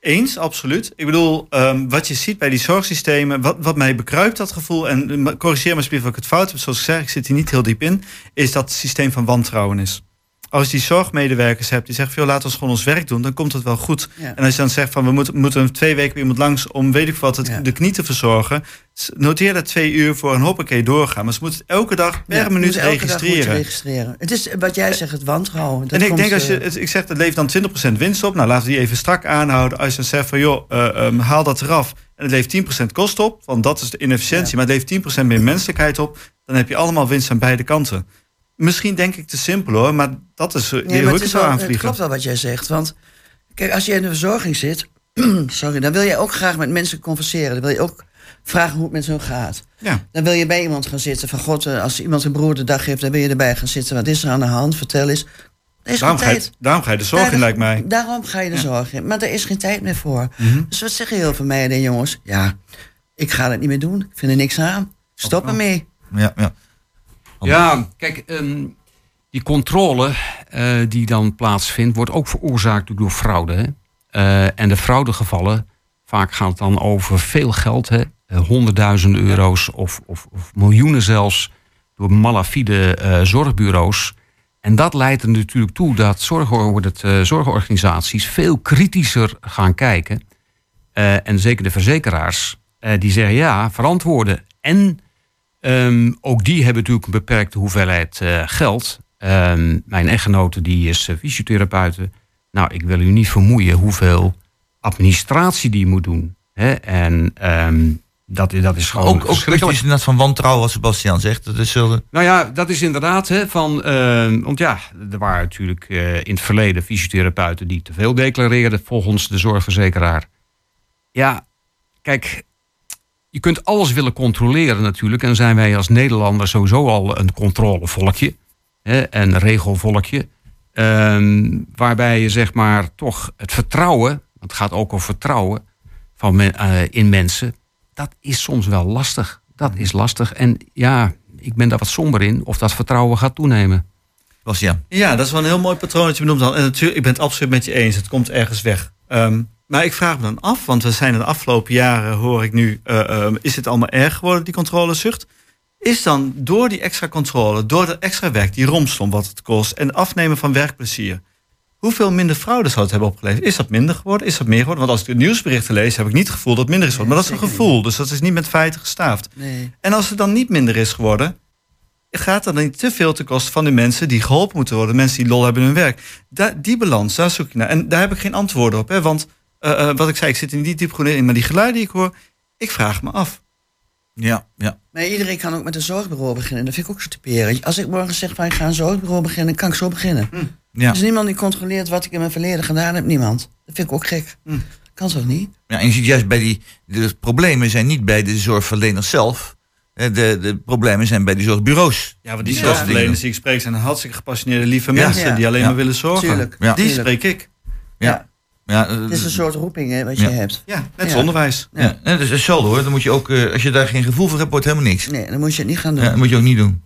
eens, absoluut. Ik bedoel, ehm, wat je ziet bij die zorgsystemen, wat, wat mij bekruipt dat gevoel, en corrigeer me alsjeblieft of ik het fout heb, zoals ik zeg, ik zit hier niet heel diep in, is dat het systeem van wantrouwen is. Als je die zorgmedewerkers hebt die zeggen, veel laat ons gewoon ons werk doen, dan komt het wel goed. Ja. En als je dan zegt van we moeten, moeten twee weken bij iemand langs om weet ik wat, het, de knie te verzorgen, noteer dat twee uur voor een hoppakee doorgaan. Maar ze moeten het elke dag per Ja, minuut dag registreren. Het is wat jij zegt, het wantrouwen. Dat en ik denk als je, eh, het- ik zeg, dat levert dan 20% winst op. Nou, laten we die even strak aanhouden. Als je dan zegt van, joh, eh, ehm, haal dat eraf. En het levert 10% kost op, want dat is de inefficiëntie. Maar het levert 10% meer menselijkheid op. Dan heb je allemaal winst aan beide kanten. Misschien denk ik te simpel hoor, maar dat is eh, Nee, maar ik het, is aanvliegen. klopt wel wat jij zegt. Want kijk, als je in de verzorging zit, sorry, dan wil je ook graag met mensen converseren. Dan wil je ook vragen hoe het met hun gaat. Ja. Dan wil je bij iemand gaan zitten. Van god, eh, als iemand een broer de dag heeft, dan wil je erbij gaan zitten. Wat is er aan de hand? Vertel eens. Er is Daarom geen ga, je, tijd. daarom ga je de zorg in, lijkt mij. Daarom ga je de Ja. zorg in. Maar er is geen tijd meer voor. Mhm. Dus wat zeggen heel veel meiden, jongens? Ja, ik ga dat niet meer doen. Ik vind er niks aan. Stop ermee. Ja, ja. Ja, kijk, ehm, die controle eh, die dan plaatsvindt, wordt ook veroorzaakt door fraude. Hè? Eh, en de fraudegevallen, vaak gaat het dan over veel geld, hè? Eh, honderdduizenden euro's of, of, of miljoenen zelfs, door malafide zorgbureaus. En dat leidt er natuurlijk toe dat dat, zorgorganisaties veel kritischer gaan kijken. En zeker de verzekeraars, die zeggen ja, verantwoorden. En Ehm, ook die hebben natuurlijk een beperkte hoeveelheid eh, geld. Ehm, mijn echtgenote die is uh, fysiotherapeute. Nou, ik wil u niet vermoeien hoeveel administratie die moet doen. Hè? En ehm, dat, dat is gewoon Ook, ook kwesties inderdaad van wantrouwen, wat Sebastian zegt. Dat is zullen... Nou ja, dat is inderdaad hè, van. ehm, want ja, er waren natuurlijk eh, in het verleden fysiotherapeuten die te veel declareerden volgens de zorgverzekeraar. Ja, kijk, je kunt alles willen controleren natuurlijk. En dan zijn wij als Nederlanders sowieso al een controlevolkje. Hè, een regelvolkje. Ehm, waarbij je zeg maar toch het vertrouwen, want het gaat ook over vertrouwen van men- eh, in mensen. Dat is soms wel lastig. Dat is lastig. En ja, ik ben daar wat somber in of dat vertrouwen gaat toenemen. Bastiaan. Ja, dat is wel een heel mooi patroon dat je benoemt. al. En natuurlijk, ik ben het absoluut met je eens. Het komt ergens weg. Ehm, maar ik vraag me dan af, want we zijn de afgelopen jaren, hoor ik nu, eh, ehm, is het allemaal erg geworden, die controlezucht? Is dan door die extra controle, door dat extra werk, die romslomp wat het kost en afnemen van werkplezier, hoeveel minder fraude zou het hebben opgeleverd? Is dat minder geworden? Is dat meer geworden? Want als ik de nieuwsberichten lees, heb ik niet het gevoel dat het minder is geworden. maar dat is een gevoel, dus dat is niet met feiten gestaafd. Nee. En als het dan niet minder is geworden, gaat dat dan niet te veel ten koste van de mensen die geholpen moeten worden, mensen die lol hebben in hun werk. Da- die balans, daar zoek ik naar. En daar heb ik geen antwoorden op. Hè? Want eh, eh, wat ik zei, ik zit er niet diep genoeg in, maar die geluiden die ik hoor, ik vraag me af. Ja, ja. Maar iedereen kan ook met een zorgbureau beginnen. Dat vind ik ook zo typerend. Als ik morgen zeg van ik ga een zorgbureau beginnen, kan ik zo beginnen. Ja. Er is niemand die controleert wat ik in mijn verleden gedaan heb. Niemand. Dat vind ik ook gek. Kan toch niet? Ja, en je ziet juist bij die. De problemen zijn niet bij de zorgverleners zelf. De, de problemen zijn bij die zorgbureaus. Ja, want die zorgverleners die ik spreek zijn hartstikke gepassioneerde, lieve Ja. mensen Ja. die alleen Ja. maar willen zorgen. Tuurlijk. Ja. Die Tuurlijk. spreek ik. Ja. Ja, eh, Het is een soort roeping hè, wat Ja. je hebt. Ja, net als Ja. onderwijs. ja. ja, dat is hetzelfde hoor. Dan moet je ook, eh, als je daar geen gevoel voor hebt, wordt het helemaal niks. Nee, dan moet je het niet gaan doen. Ja, dat moet je ook niet doen.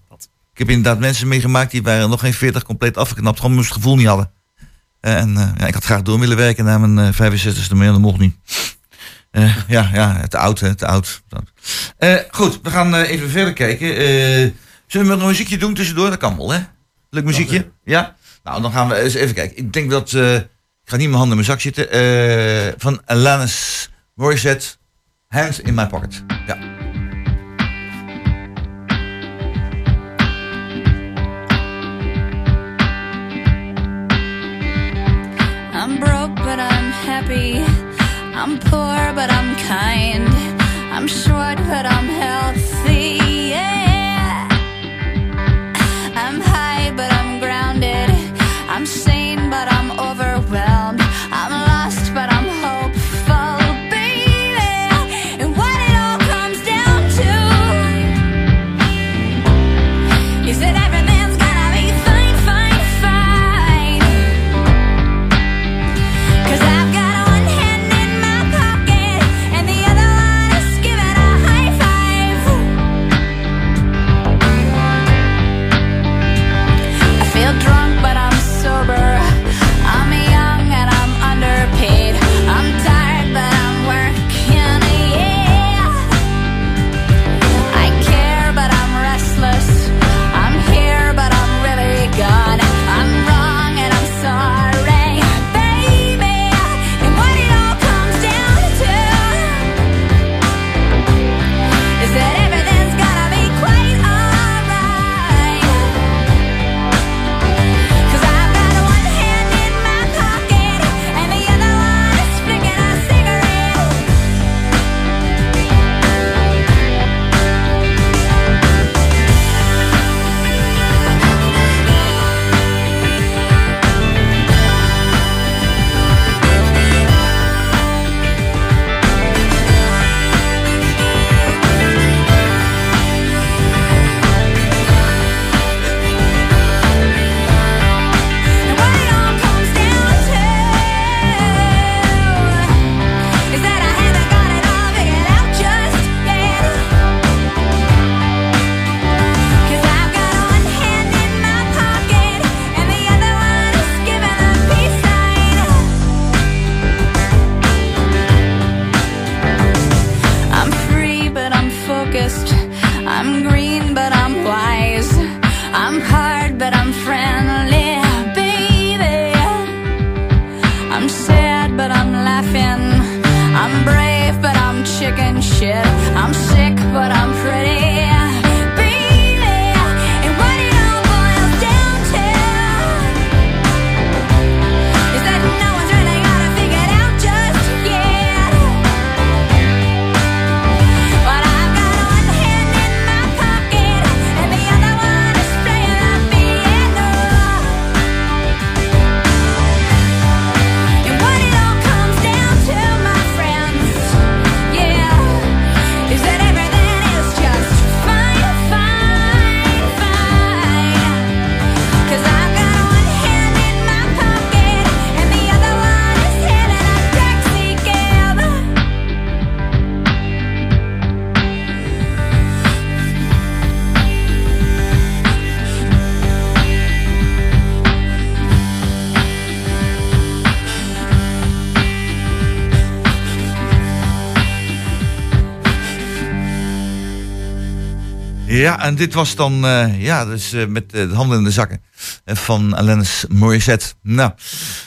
Ik heb inderdaad mensen meegemaakt die waren nog geen 40 compleet afgeknapt, gewoon omdat ze het gevoel niet hadden. Eh, en eh, ja, ik had graag door willen werken na mijn eh 65ste, maar dat mocht niet. Eh, ja, ja, te oud, hè, te oud. Eh, goed, we gaan eh, even verder kijken. Eh, zullen we nog een muziekje doen tussendoor? Dat kan wel, hè? Leuk muziekje? Ja? Nou, dan gaan we eens even kijken. Ik denk dat... ik ga niet mijn handen in mijn zak zitten. Eh, van Alanis Morissette, Hands in My Pocket. Ja. I'm broke, but I'm happy. I'm poor, but I'm kind. I'm short, but I'm healthy. Ja, en dit was dan eh, ja, dus, met eh, de handen in de zakken van Alanis Morissette. Nou,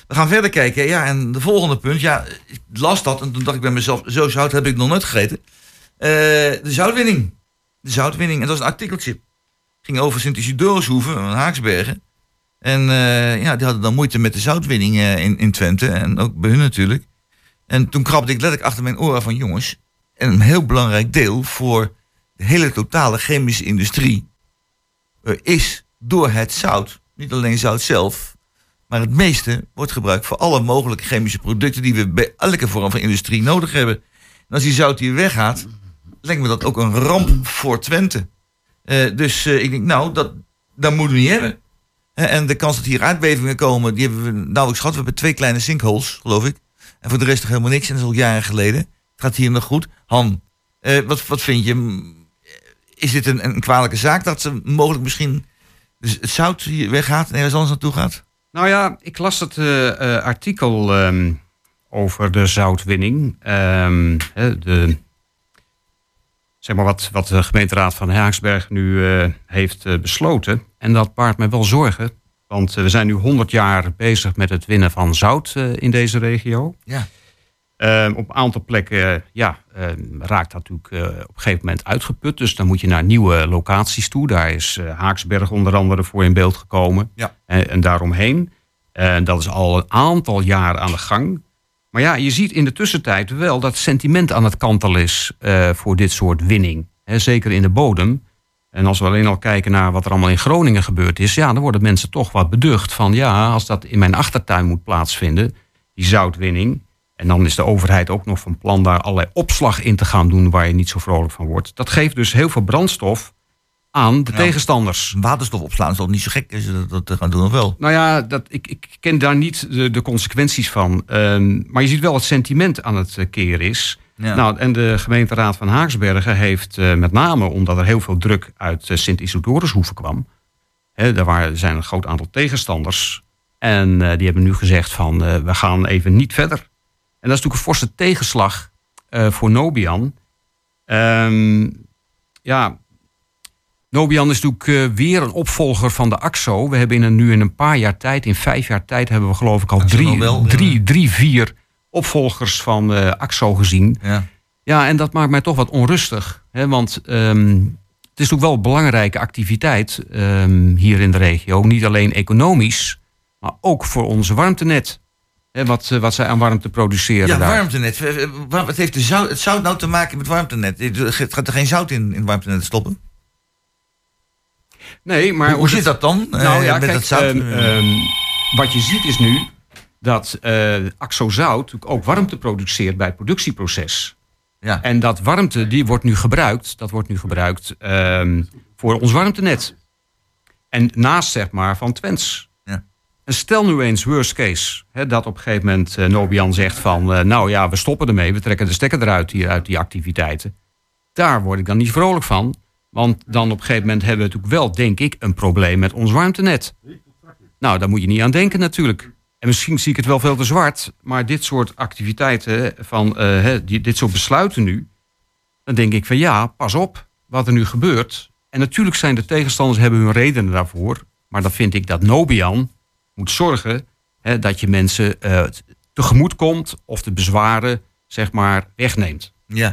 we gaan verder kijken. Ja, en de volgende punt. Ja, ik las dat en toen dacht ik bij mezelf, zo zout heb ik nog nooit gegeten. De zoutwinning. De zoutwinning. En dat was een artikeltje. ging over Sint-Isidorushoeve, in Haaksbergen. En ja, die hadden dan moeite met de zoutwinning in, in Twente. En ook bij hun natuurlijk. En toen krabde ik letterlijk achter mijn oren van jongens. En een heel belangrijk deel voor de hele totale chemische industrie eh, is door het zout, niet alleen zout zelf, maar het meeste wordt gebruikt voor alle mogelijke chemische producten die we bij elke vorm van industrie nodig hebben. En als die zout hier weggaat, lijkt me dat ook een ramp voor Twente. Eh, dus eh, ik denk, nou, dat, dat moeten we niet hebben. En de kans dat hier aardbevingen komen, die hebben we nauwelijks gehad. We hebben twee kleine sinkholes, geloof ik. En voor de rest toch helemaal niks. En dat is al jaren geleden. Het gaat hier nog goed. Han, wat, wat vind je? Is dit een, een kwalijke zaak dat ze mogelijk misschien dus het zout hier weggaat en ergens anders naartoe gaat? Nou ja, ik las het eh, eh, artikel ehm, over de zoutwinning. Ehm, de, zeg maar wat, wat de gemeenteraad van Haaksberg nu eh, heeft besloten. En dat baart mij wel zorgen. Want we zijn nu 100 jaar bezig met het winnen van zout in deze regio. Ja. Ehm, op een aantal plekken eh, ja, ehm, raakt dat natuurlijk eh, op een gegeven moment uitgeput. Dus dan moet je naar nieuwe locaties toe. Daar is eh, Haaksberg onder andere voor in beeld gekomen. Ja. En, en daaromheen. En dat is al een aantal jaren aan de gang. Maar ja, je ziet in de tussentijd wel dat sentiment aan het kantelen is voor dit soort winning. Hè, zeker in de bodem. En als we alleen al kijken naar wat er allemaal in Groningen gebeurd is, ja, dan worden mensen toch wat beducht van ja, als dat in mijn achtertuin moet plaatsvinden, die zoutwinning. En dan is de overheid ook nog van plan daar allerlei opslag in te gaan doen waar je niet zo vrolijk van wordt. Dat geeft dus heel veel brandstof aan de Ja. tegenstanders. Waterstof opslaan is toch niet zo gek je dat, te gaan doen, of wel? Nou ja, dat, ik, ik ken daar niet de, de consequenties van. Ehm, maar je ziet wel het sentiment aan het eh, keer is. Ja. Nou, en de gemeenteraad van Haaksbergen heeft eh, met name omdat er heel veel druk uit uh, Sint-Isidorushoeven kwam. Hè, daar waren, er zijn een groot aantal tegenstanders. En eh, die hebben nu gezegd van eh, we gaan even niet verder. En dat is natuurlijk een forse tegenslag eh, voor Nobian. Ehm, ja, Nobian is natuurlijk eh, weer een opvolger van de AXO. We hebben in een, nu in een paar jaar tijd, in vijf jaar tijd, hebben we geloof ik al drie, Nobel, ja. drie, drie, vier opvolgers van eh, AXO gezien. Ja. Ja, en dat maakt mij toch wat onrustig. Hè, want ehm, het is natuurlijk wel een belangrijke activiteit ehm, hier in de regio. Niet alleen economisch, maar ook voor onze warmtenet. Hè, wat, eh, wat zij aan warmte produceren Ja, daar. warmtenet. Eh, eh, Wat heeft de zout, het zout nou te maken met warmtenet? Gaat er geen zout in, in het warmtenet stoppen? Nee, maar Hoe- hoe zit dat dan, Nou ja, met kijk, dat zout? ehm, ehm, wat je ziet is nu dat eh Axo Zout natuurlijk ook warmte produceert bij het productieproces. Ja. En dat warmte die wordt nu gebruikt, dat wordt nu gebruikt ehm, voor ons warmtenet. En naast zeg maar van Twents. En stel nu eens worst case, hè, dat op een gegeven moment eh, Nobian zegt van, eh, nou ja, we stoppen ermee, we trekken de stekker eruit hier uit die activiteiten. Daar word ik dan niet vrolijk van. Want dan op een gegeven moment hebben we natuurlijk wel, denk ik, een probleem met ons warmtenet. Nou, daar moet je niet aan denken natuurlijk. En misschien zie ik het wel veel te zwart, maar dit soort activiteiten, van, eh, die, dit soort besluiten nu, dan denk ik van ja, pas op wat er nu gebeurt. En natuurlijk zijn de tegenstanders hebben hun redenen daarvoor, maar dan vind ik dat Nobian moet zorgen hè, dat je mensen eh, tegemoet komt of de bezwaren zeg maar wegneemt. Ja.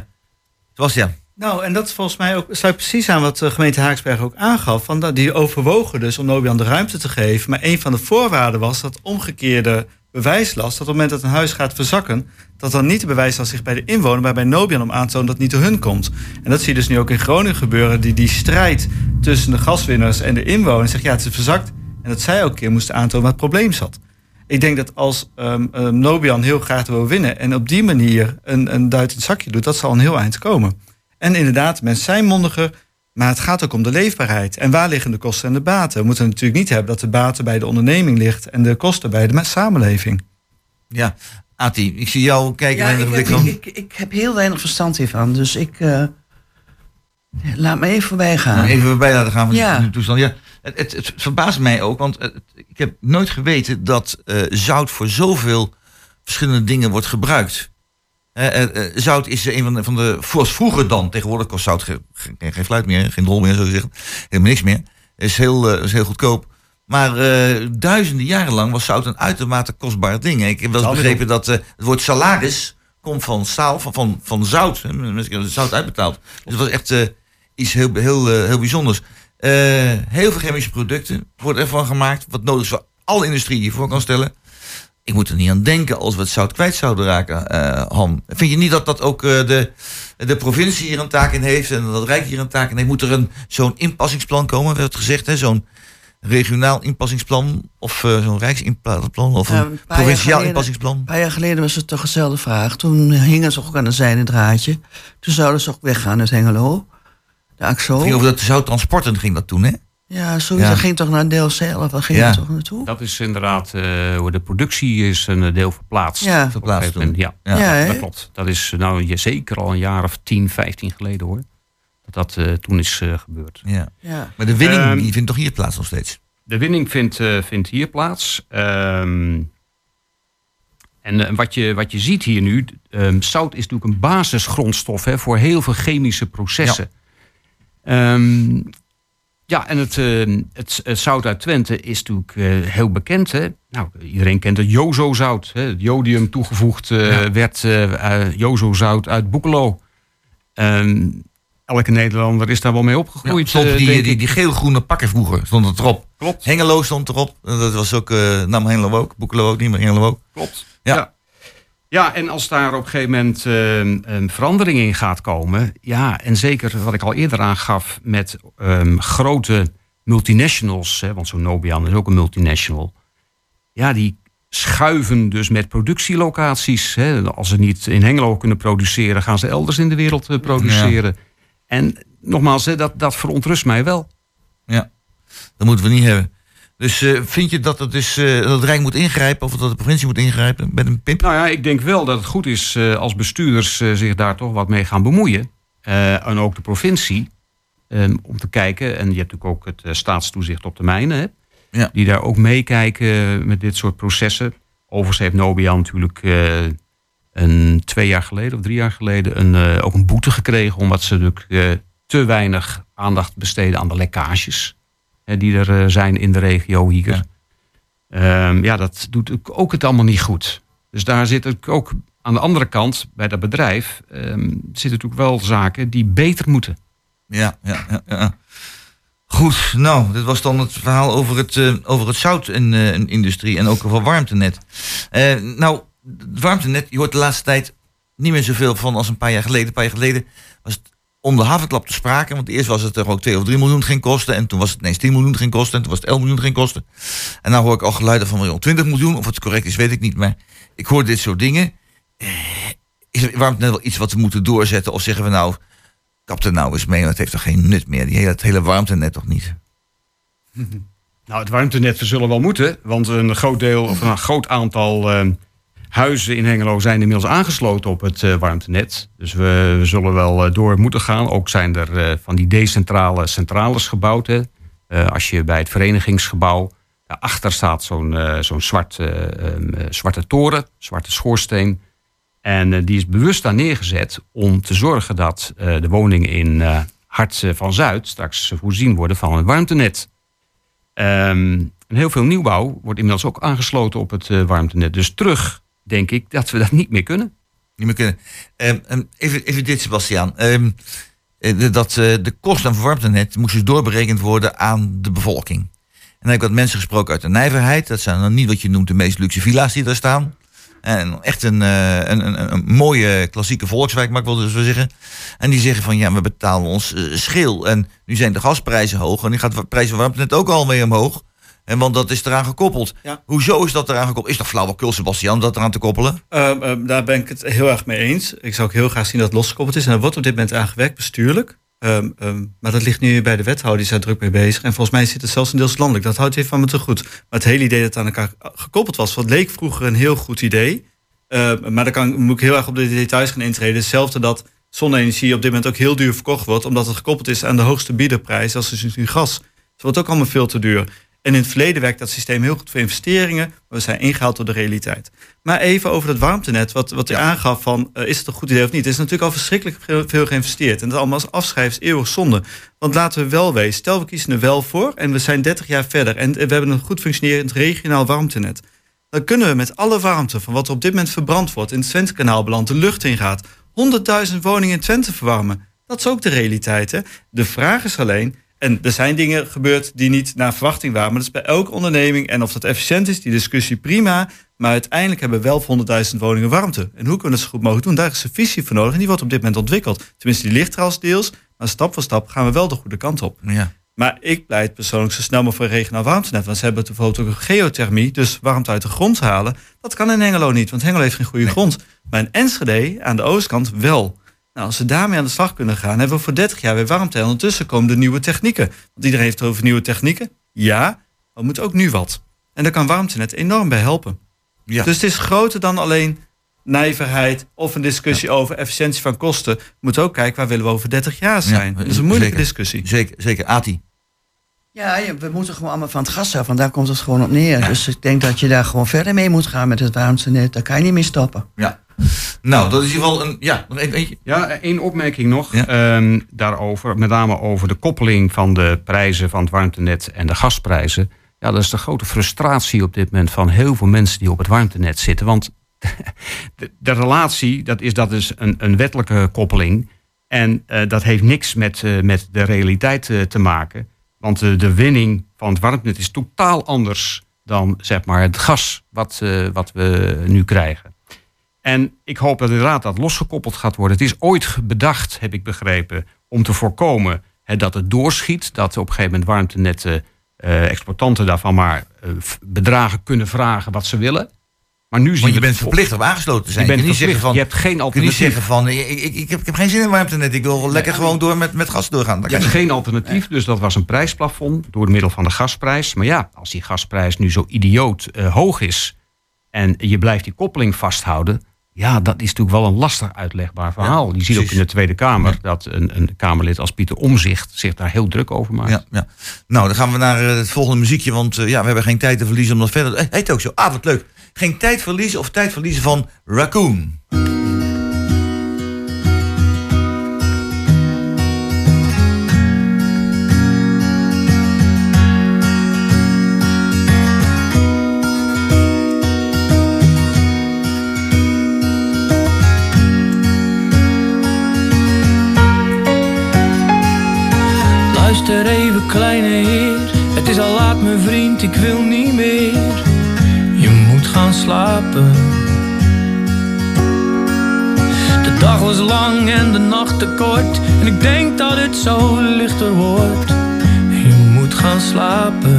Het was ja. Nou, en dat is volgens mij ook, sluit precies aan wat de gemeente Haaksberg ook aangaf. Van dat die overwogen dus om Nobian de ruimte te geven. Maar een van de voorwaarden was dat omgekeerde bewijslast. Dat op het moment dat een huis gaat verzakken, dat dan niet de bewijslast zich bij de inwoner, maar bij Nobian om aan te tonen dat het niet door hun komt. En dat zie je dus nu ook in Groningen gebeuren. Die, die strijd tussen de gaswinners en de inwoners. Zegt ja, het is verzakt. En dat zij ook een keer moesten aantonen waar het probleem zat. Ik denk dat als ehm, ehm, Nobian heel graag wil winnen en op die manier een, een duit in het zakje doet, dat zal een heel eind komen. En inderdaad, mensen zijn mondiger, maar het gaat ook om de leefbaarheid. En waar liggen de kosten en de baten? We moeten natuurlijk niet hebben dat de baten bij de onderneming ligt en de kosten bij de samenleving. Ja, Ati, ik zie jou kijken Ja, naar de ik, ik, ik, ik heb heel weinig verstand hiervan, dus ik eh, laat me even voorbij gaan. Even voorbij laten gaan van Ja. die toestand. Ja, het, het, het verbaast mij ook, want het- ik heb nooit geweten dat eh, zout voor zoveel verschillende dingen wordt gebruikt. Eh, eh, zout is een van de, van de was vroeger dan, tegenwoordig kost zout ge- ge- geen, geen fluit meer, geen drol meer, zo zeggen. Helemaal niks meer. Is heel, eh, is heel goedkoop. Maar eh, duizenden jaren lang was zout een uitermate kostbaar ding. Ik heb wel eens begrepen dat eh, het woord salaris komt van staal, van, van, van zout. hè. Mensen hebben zout uitbetaald. Dus het was echt eh, iets heel, heel, eh, heel bijzonders. Eh, heel veel chemische producten worden ervan gemaakt. Wat nodig is voor alle industrie die je voor kan stellen. Ik moet er niet aan denken als we het zout kwijt zouden raken, eh Han. Vind je niet dat dat ook de, de provincie hier een taak in heeft en dat Rijk hier een taak in heeft? Moet er een, zo'n inpassingsplan komen, werd gezegd, hè? zo'n regionaal inpassingsplan of eh, zo'n rijksinpassingsplan of Ja, een provinciaal geleden- inpassingsplan? Een paar jaar geleden was het toch dezelfde vraag. Toen hingen ze ook aan een zijden draadje. Toen zouden ze ook weggaan uit Hengelo. De ging over dat zouttransporten ging dat toen, hè? Ja, zoiets. Ja. Dat ging toch naar deel zelf? Waar ging Ja. toch naartoe? Dat is inderdaad, eh, hoe de productie is een deel verplaatst. Ja. Op een Verplaatst gegeven moment, toen. Ja, Ja. Ja, dat klopt. Dat is eh, nou je- zeker al een jaar of 10, 15 geleden hoor. Dat dat eh, toen is eh, gebeurd. Ja. Ja. Maar de winning Ehm, die vindt toch hier plaats nog steeds? De winning vindt, eh, vindt hier plaats. Ehm, en eh, wat, je, wat je ziet hier nu, ehm, zout is natuurlijk een basisgrondstof hè, voor heel veel chemische processen. Ja, ja en het, eh, het, het zout uit Twente is natuurlijk eh, heel bekend. Hè? Nou, iedereen kent het Jozo-zout. Het jodium toegevoegd eh, werd eh eh, Jozo-zout uit Boekelo. Ehm, elke Nederlander is daar wel mee opgegroeid. stond eh, die, die, die geel-groene pakken vroeger, stond het erop. Klopt. Hengelo stond erop. Eh, Dat was ook, eh nam Hengelo ook. Boekelo ook niet, maar Hengelo ook. Klopt. Ja. Ja. Ja, en als daar op een gegeven moment eh, een verandering in gaat komen. Ja, en zeker wat ik al eerder aangaf met ehm, grote multinationals. Hè, want zo'n Nobian is ook een multinational. Ja, die schuiven dus met productielocaties. Hè. Als ze niet in Hengelo kunnen produceren, gaan ze elders in de wereld eh, produceren. En nogmaals, hè, dat, dat verontrust mij wel. Ja, dat moeten we niet hebben. Dus eh, vind je dat het, dus, eh, dat het Rijk moet ingrijpen of dat de provincie moet ingrijpen met een pip? Nou ja, ik denk wel dat het goed is eh, als bestuurders zich daar toch wat mee gaan bemoeien. En ook de provincie. ehm, om te kijken, en je hebt natuurlijk ook het staatstoezicht op de mijnen. Hè, Ja. Die daar ook meekijken met dit soort processen. Overigens heeft Nobian natuurlijk een, twee jaar geleden of drie jaar geleden een, ook een boete gekregen. Omdat ze natuurlijk te weinig aandacht besteden aan de lekkages. Die er eh, zijn in de regio hier. Ja. Ehm, ja, dat doet ook- het allemaal niet goed. Dus daar zit ook- ook aan de andere kant, bij dat bedrijf, ehm, zitten natuurlijk wel zaken die beter moeten. Ja, ja, ja, ja. Goed, nou, dit was dan het verhaal over het, eh, over het zout eh, in industrie en ook over warmtenet. Eh, nou, het warmtenet, je hoort de laatste tijd niet meer zoveel van als een paar jaar geleden. Een paar jaar geleden om de havenklap te sprake, want eerst was het er ook 2 of 3 miljoen ging kosten en toen was het ineens 10 miljoen ging kosten en toen was het 11 miljoen ging kosten. En nou hoor ik al geluiden van miljoen 20 miljoen, of het correct is weet ik niet, maar ik hoor dit soort dingen. Eh, Is het warmtenet wel iets wat we moeten doorzetten of zeggen we nou, kap er nou eens mee, want het heeft toch geen nut meer. Die hele, het hele warmtenet toch niet? Nou, het warmtenet we zullen wel moeten, want een groot deel of een groot aantal ehm, huizen in Hengelo zijn inmiddels aangesloten op het eh, warmtenet. Dus we, we zullen wel eh, door moeten gaan. Ook zijn er eh, van die decentrale centrales gebouwd. Hè. Als je bij het verenigingsgebouw daarachter staat zo'n zo'n zwart, eh, ehm, eh, zwarte toren, zwarte schoorsteen. En die is bewust daar neergezet om te zorgen dat de woningen in Hart van Zuid straks voorzien worden van een warmtenet. En heel veel nieuwbouw wordt inmiddels ook aangesloten op het warmtenet. Dus terug denk ik dat we dat niet meer kunnen. Niet meer kunnen. Ehm, ehm, even, even dit, Sebastiaan. Ehm, eh, dat eh, de kosten van warmtenet moest dus doorberekend worden aan de bevolking. En dan heb ik wat mensen gesproken uit de nijverheid. Dat zijn dan niet wat je noemt de meest luxe villa's die daar staan. En echt een, eh, een, een, een mooie klassieke volkswijk, mag ik wel dus wel zeggen. En die zeggen van ja, we betalen ons eh, schil. En nu zijn de gasprijzen hoog. En nu gaat de prijs van warmtenet ook al mee omhoog. En want dat is eraan gekoppeld. Ja. Hoezo is dat eraan gekoppeld? Is toch flauwekul, Sebastian, dat eraan te koppelen? Ehm, ehm, daar ben ik het heel erg mee eens. Ik zou ook heel graag zien dat het losgekoppeld is. En er wordt op dit moment aan gewerkt, bestuurlijk. Ehm, maar dat ligt nu bij de wethouder, die is daar druk mee bezig. En volgens mij zit het zelfs in deels landelijk. Dat houdt even van me te goed. Maar het hele idee dat het aan elkaar gekoppeld was, wat leek vroeger een heel goed idee. Maar daar kan, moet ik heel erg op de details gaan intreden. Hetzelfde dat zonne-energie op dit moment ook heel duur verkocht wordt, omdat het gekoppeld is aan de hoogste biederprijs, als dus nu gas. Het wordt ook allemaal veel te duur. En in het verleden werkt dat systeem heel goed voor investeringen, maar we zijn ingehaald door de realiteit. Maar even over het warmtenet, wat, wat u aangaf van, eh, is het een goed idee of niet? Er is natuurlijk al verschrikkelijk veel, geïnvesteerd. En dat allemaal als afschrijven is eeuwig zonde. Want laten we wel wezen, stel we kiezen er wel voor en we zijn 30 jaar verder en we hebben een goed functionerend regionaal warmtenet. Dan kunnen we met alle warmte van wat er op dit moment verbrand wordt, in het Twentekanaal belandt, de lucht ingaat, 100.000 woningen in Twente verwarmen. Dat is ook de realiteit. Hè? De vraag is alleen, en er zijn dingen gebeurd die niet naar verwachting waren, maar dat is bij elke onderneming. En of dat efficiënt is, die discussie prima. Maar uiteindelijk hebben we wel voor 100.000 woningen warmte. En hoe kunnen we dat zo goed mogelijk doen? Daar is een visie voor nodig en die wordt op dit moment ontwikkeld. Tenminste, die ligt er als deels. Maar stap voor stap gaan we wel de goede kant op. Ja. Maar ik pleit persoonlijk zo snel mogelijk voor regionaal warmtenet. Want ze hebben bijvoorbeeld ook een geothermie, dus warmte uit de grond halen. Dat kan in Hengelo niet, want Hengelo heeft geen goede grond. Maar in Enschede, aan de oostkant, wel. Nou, als we daarmee aan de slag kunnen gaan, hebben we voor 30 jaar weer warmte. En ondertussen komen de nieuwe technieken. Want iedereen heeft het over nieuwe technieken. Ja, maar we moeten ook nu wat. En daar kan warmtenet enorm bij helpen. Ja. Dus het is groter dan alleen nijverheid of een discussie over efficiëntie van kosten. We moeten ook kijken waar willen we over 30 jaar zijn. Ja, dat is een moeilijke zeker. discussie. Zeker, zeker. Ati. Ja, we moeten gewoon allemaal van het gas af, want daar komt het gewoon op neer. Dus ik denk dat je daar gewoon verder mee moet gaan met het warmtenet. Daar kan je niet meer stoppen. Ja. Nou, dat is in ieder geval een... Ja, nog even eentje. Ja, één opmerking nog ehm, daarover. Met name over de koppeling van de prijzen van het warmtenet en de gasprijzen. Ja, dat is de grote frustratie op dit moment van heel veel mensen die op het warmtenet zitten. Want de, de relatie, dat is, dat is een, een wettelijke koppeling. En eh, dat heeft niks met, eh, met de realiteit eh, te maken. Want eh, de winning van het warmtenet is totaal anders dan zeg maar, het gas wat, eh, wat we nu krijgen. En ik hoop dat inderdaad dat losgekoppeld gaat worden. Het is ooit bedacht, heb ik begrepen, om te voorkomen dat het doorschiet. Dat op een gegeven moment warmtenetten, eh exploitanten daarvan maar bedragen kunnen vragen wat ze willen. Maar nu zien Want je bent verplicht om aangesloten te zijn. Je bent niet zeggen van, Je hebt geen kun je niet alternatief. zeggen van, ik, ik, ik, heb, geen zin in warmtenet. Ik wil lekker gewoon door met, met gas doorgaan. Dat Je hebt geen alternatief, dus dat was een prijsplafond door middel van de gasprijs. Maar ja, als die gasprijs nu zo idioot eh, hoog is en je blijft die koppeling vasthouden, ja, dat is natuurlijk wel een lastig uitlegbaar verhaal. je ziet ook in de Tweede Kamer dat een, een Kamerlid als Pieter Omzicht zich daar heel druk over maakt. Ja, ja. Nou, dan gaan we naar eh, het volgende muziekje. Want eh, ja, we hebben geen tijd te verliezen om dat verder... Heet ook zo. Ah, wat leuk. Geen tijd verliezen of tijd verliezen van Raccoon. Luister even, kleine heer. Het is al laat, mijn vriend, ik wil niet meer. Gaan slapen. De dag was lang en de nacht te kort. En ik denk dat het zo lichter wordt. Je moet gaan slapen.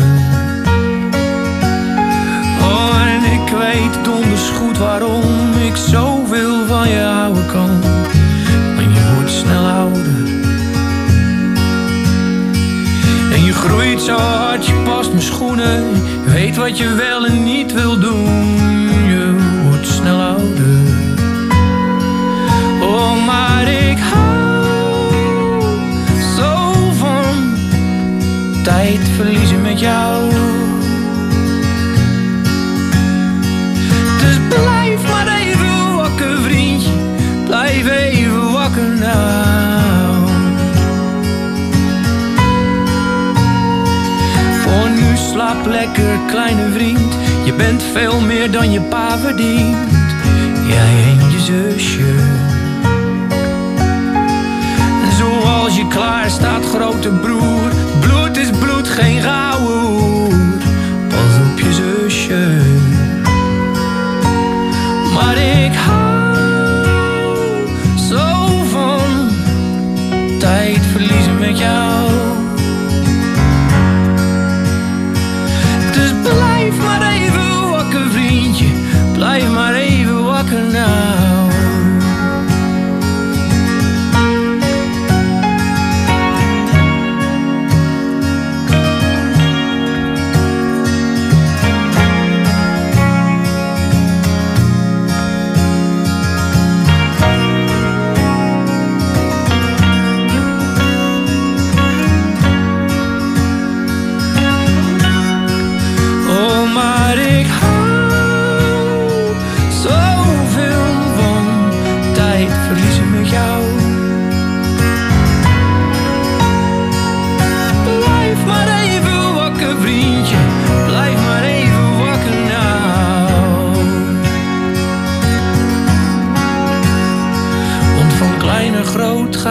Oh, en ik weet donders goed waarom ik zoveel van je houden kan. Schoenen. Je weet wat je wel en niet wil doen. Je wordt snel ouder. Oh, maar ik hou zo van tijd verliezen met jou. Lekker, kleine vriend. Je bent veel meer dan je pa verdient. Jij en je zusje. En zoals je klaar staat, grote broer. Bloed is bloed, geen gouden hoer. Pas op je zusje. Maar ik hou zo van tijd verliezen met jou.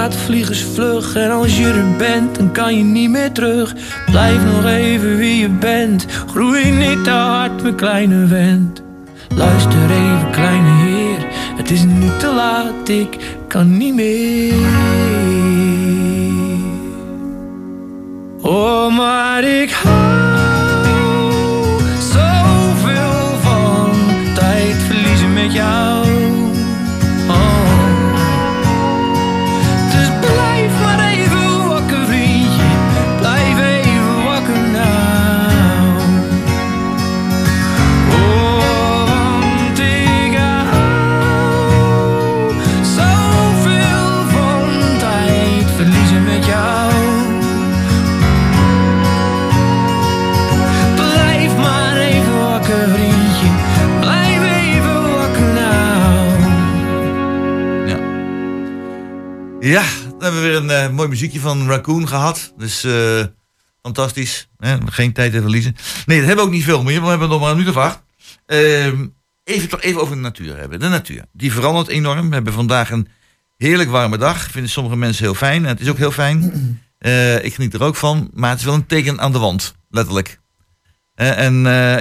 Gaat vliegensvlug. En als je er bent, dan kan je niet meer terug. Blijf nog even wie je bent. Groei niet te hard, mijn kleine vent. Luister even, kleine heer. Het is nu te laat, ik kan niet meer. Oh, maar ik hou hebben we weer een eh, mooi muziekje van Raccoon gehad. Dus eh, fantastisch. Hè? Geen tijd te verliezen. Nee, dat hebben we ook niet veel meer. We hebben nog maar een minuut of acht. Ehm, even, toch even over de natuur hebben. De natuur. Die verandert enorm. We hebben vandaag een heerlijk warme dag. Vinden sommige mensen heel fijn. En het is ook heel fijn. Eh, ik geniet er ook van. Maar het is wel een teken aan de wand. Letterlijk. En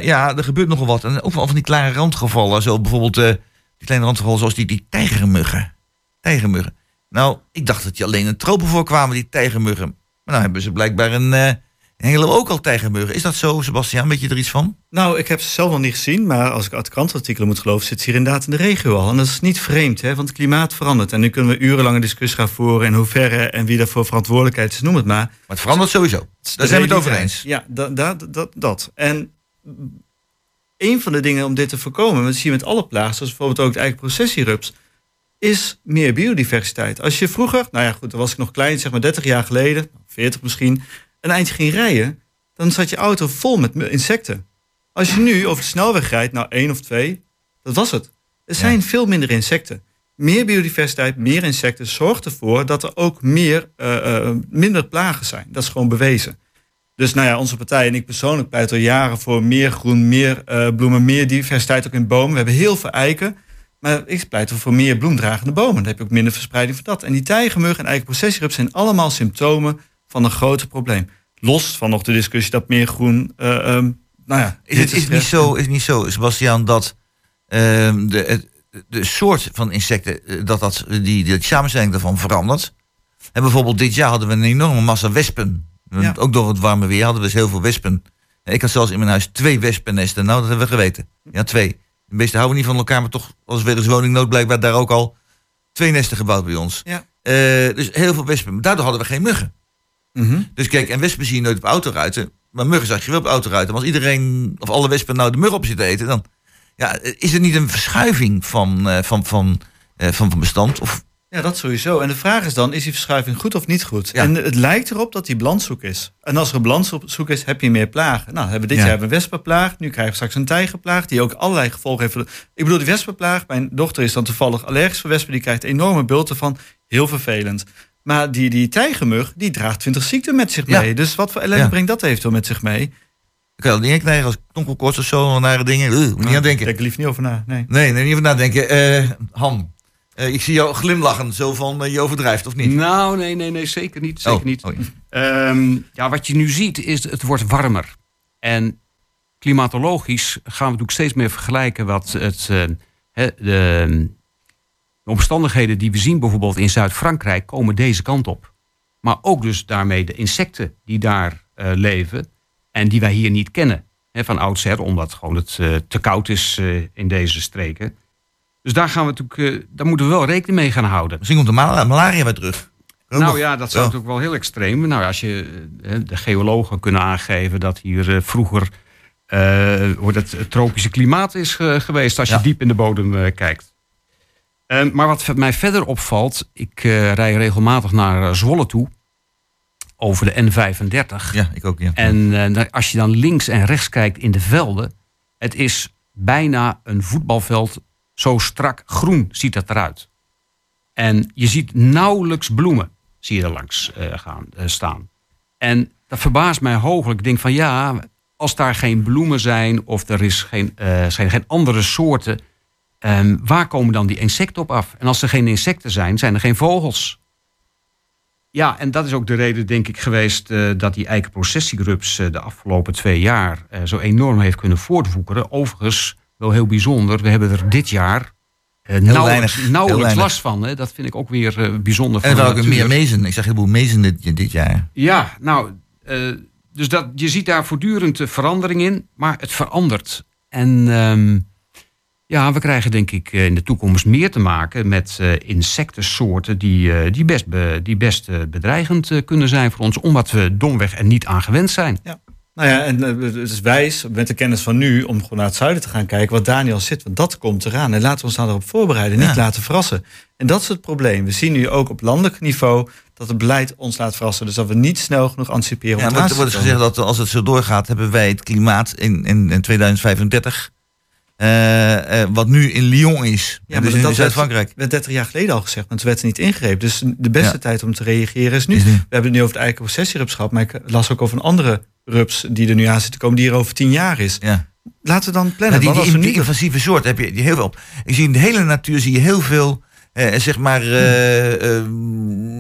ja, er gebeurt nogal wat. En ook van die kleine randgevallen. Zo bijvoorbeeld die kleine randgevallen zoals die, die tijgermuggen. Tijgermuggen. Nou, ik dacht dat die alleen in tropen voorkwamen, die tijgermuggen. Maar nou hebben ze blijkbaar een eh hele ook al tijgermuggen. Is dat zo, Sebastian? Weet je er iets van? Nou, ik heb ze zelf nog niet gezien, maar als ik uit krantartikelen moet geloven, zit ze hier inderdaad in de regio al. En dat is niet vreemd, hè, want het klimaat verandert. En nu kunnen we urenlange discussie gaan voeren in hoeverre en wie daarvoor verantwoordelijkheid is, noem het maar. Maar het verandert sowieso. Daar zijn we het over eens. Ja, da, da- dat, dat. En een van de dingen om dit te voorkomen, dat zie je met alle zoals bijvoorbeeld ook de eigen processierups, is meer biodiversiteit. Als je vroeger, nou ja goed, dan was ik nog klein, zeg maar 30 jaar geleden, 40 misschien, een eindje ging rijden, dan zat je auto vol met insecten. Als je nu over de snelweg rijdt, nou één of twee, dat was het. Er zijn veel minder insecten. Meer biodiversiteit, meer insecten zorgt ervoor dat er ook meer, eh, eh, minder plagen zijn. Dat is gewoon bewezen. Dus nou ja, onze partij en ik persoonlijk pleit al jaren voor meer groen, meer eh, bloemen, meer diversiteit ook in bomen. We hebben heel veel eiken. Maar ik pleit voor meer bloemdragende bomen. Dan heb je ook minder verspreiding van dat. En die tijgermug en eikenprocessierup zijn allemaal symptomen van een groter probleem. Los van nog de discussie dat meer groen. eh, ehm, nou ja, Is het, is niet zo, is niet zo, Sebastian, dat ehm, de, de soort van insecten, eh, dat, dat die, die samenstelling daarvan verandert? En bijvoorbeeld dit jaar hadden we een enorme massa wespen. Ja. Ook door het warme weer hadden we dus heel veel wespen. Ik had zelfs in mijn huis twee wespennesten. Nou, dat hebben we geweten. Ja, twee. De meesten houden niet van elkaar, maar toch was weer eens woningnood blijkbaar daar ook al twee nesten gebouwd bij ons. Ja. Eh, dus heel veel wespen. Maar daardoor hadden we geen muggen. Mhm. Dus kijk, en wespen zie je nooit op autoruiten. Maar muggen zag je wel op autoruiten. Maar als iedereen, of alle wespen nou de muggen op zitten eten, dan ja, is er niet een verschuiving van, eh, van, van, eh, van, van bestand? Of, Ja, dat sowieso. En de vraag is dan, is die verschuiving goed of niet goed? En het lijkt erop dat die balanszoek is. En als er een balanszoek is, heb je meer plagen. Nou, hebben dit Ja. jaar een wespenplaag. Nu krijgen we straks een tijgerplaag, die ook allerlei gevolgen heeft. de- Ik bedoel, die wespenplaag, mijn dochter is dan toevallig allergisch voor wespen. Die krijgt enorme bulten van. Heel vervelend. Maar die, die tijgermug, die draagt 20 ziekten met zich Ja. mee. Dus wat voor ellende brengt dat eventueel met zich mee? ik kan dat niet krijgen als knokkelkoorts of zo, nare dingen. Uh, moet niet aan denken. Denk er lief niet over na. Nee. Nee, nee, niet over nadenken. Eh Han, eh, ik zie jou glimlachen, zo van eh, je overdrijft, of niet? Nou, nee, nee, nee, zeker niet. Zeker Oh, niet. oh ja. Ehm, ja, wat je nu ziet is het wordt warmer. En klimatologisch gaan we natuurlijk steeds meer vergelijken wat het, eh, de, de omstandigheden die we zien bijvoorbeeld in Zuid-Frankrijk komen deze kant op. Maar ook dus daarmee de insecten die daar leven en die wij hier niet kennen. Van oudsher, omdat gewoon het te koud is in deze streken. Dus daar, gaan we natuurlijk, eh, daar moeten we wel rekening mee gaan houden. Misschien komt de mal- malaria weer terug. Nou nog. ja, dat zou Ja. natuurlijk wel heel extreem. Nou, als je eh, de geologen kunnen aangeven dat hier eh, vroeger eh, wordt het tropische klimaat is ge- geweest als je Ja. diep in de bodem kijkt. Eh, maar wat mij verder opvalt, ik eh, rij regelmatig naar Zwolle toe over de N35. Ja, ik ook, ja. En als je dan links en rechts kijkt in de velden, het is bijna een voetbalveld. Zo strak groen ziet dat eruit. En je ziet nauwelijks bloemen, zie je er langs eh, gaan, eh, staan. En dat verbaast mij hooglijk. Ik denk van ja, als daar geen bloemen zijn of er is geen, eh, zijn geen andere soorten, ehm, waar komen dan die insecten op af? En als er geen insecten zijn, zijn er geen vogels. Ja, en dat is ook de reden, denk ik, geweest dat die eikenprocessierups eh, de afgelopen twee jaar zo enorm heeft kunnen voortwoekeren. Overigens wel heel bijzonder. We hebben er dit jaar Heel nauwelijks, weinig, nauwelijks last van. Hè. Dat vind ik ook weer eh, bijzonder. En waren ook meer mezen. Ik zag heel veel mezen dit, dit jaar. Ja, nou, eh, dus dat, je ziet daar voortdurend verandering in, maar het verandert. En ehm, ja, we krijgen denk ik in de toekomst meer te maken met insectensoorten die, die best, be- die best bedreigend kunnen zijn voor ons, omdat we domweg er niet aan gewend zijn. Ja. Nou ja, en eh, het is wijs met de kennis van nu om gewoon naar het zuiden te gaan kijken wat Daniel zit. Want dat komt eraan. En laten we ons daarop voorbereiden, niet laten verrassen. En dat is het probleem. We zien nu ook op landelijk niveau dat het beleid ons laat verrassen. Dus dat we niet snel genoeg anticiperen. Ja, maar er wordt gezegd dat als het zo doorgaat, hebben wij het klimaat in, in, in 2035. Eh, eh, wat nu in Lyon is. Ja, dus maar in dat Zuid-Frankrijk. werd 30 jaar geleden al gezegd, maar toen werd er niet ingegrepen. Dus de beste Ja. tijd om te reageren is nu. Is nu. We hebben het nu over de eikenprocessierupschap, maar ik las ook over een andere rups die er nu aan zit te komen, die er over 10 jaar is. Ja. Laten we dan plannen. die, want die, we invasieve soort heb je die heel veel. Ik zie in de hele natuur zie je heel veel, eh, zeg maar, eh, eh,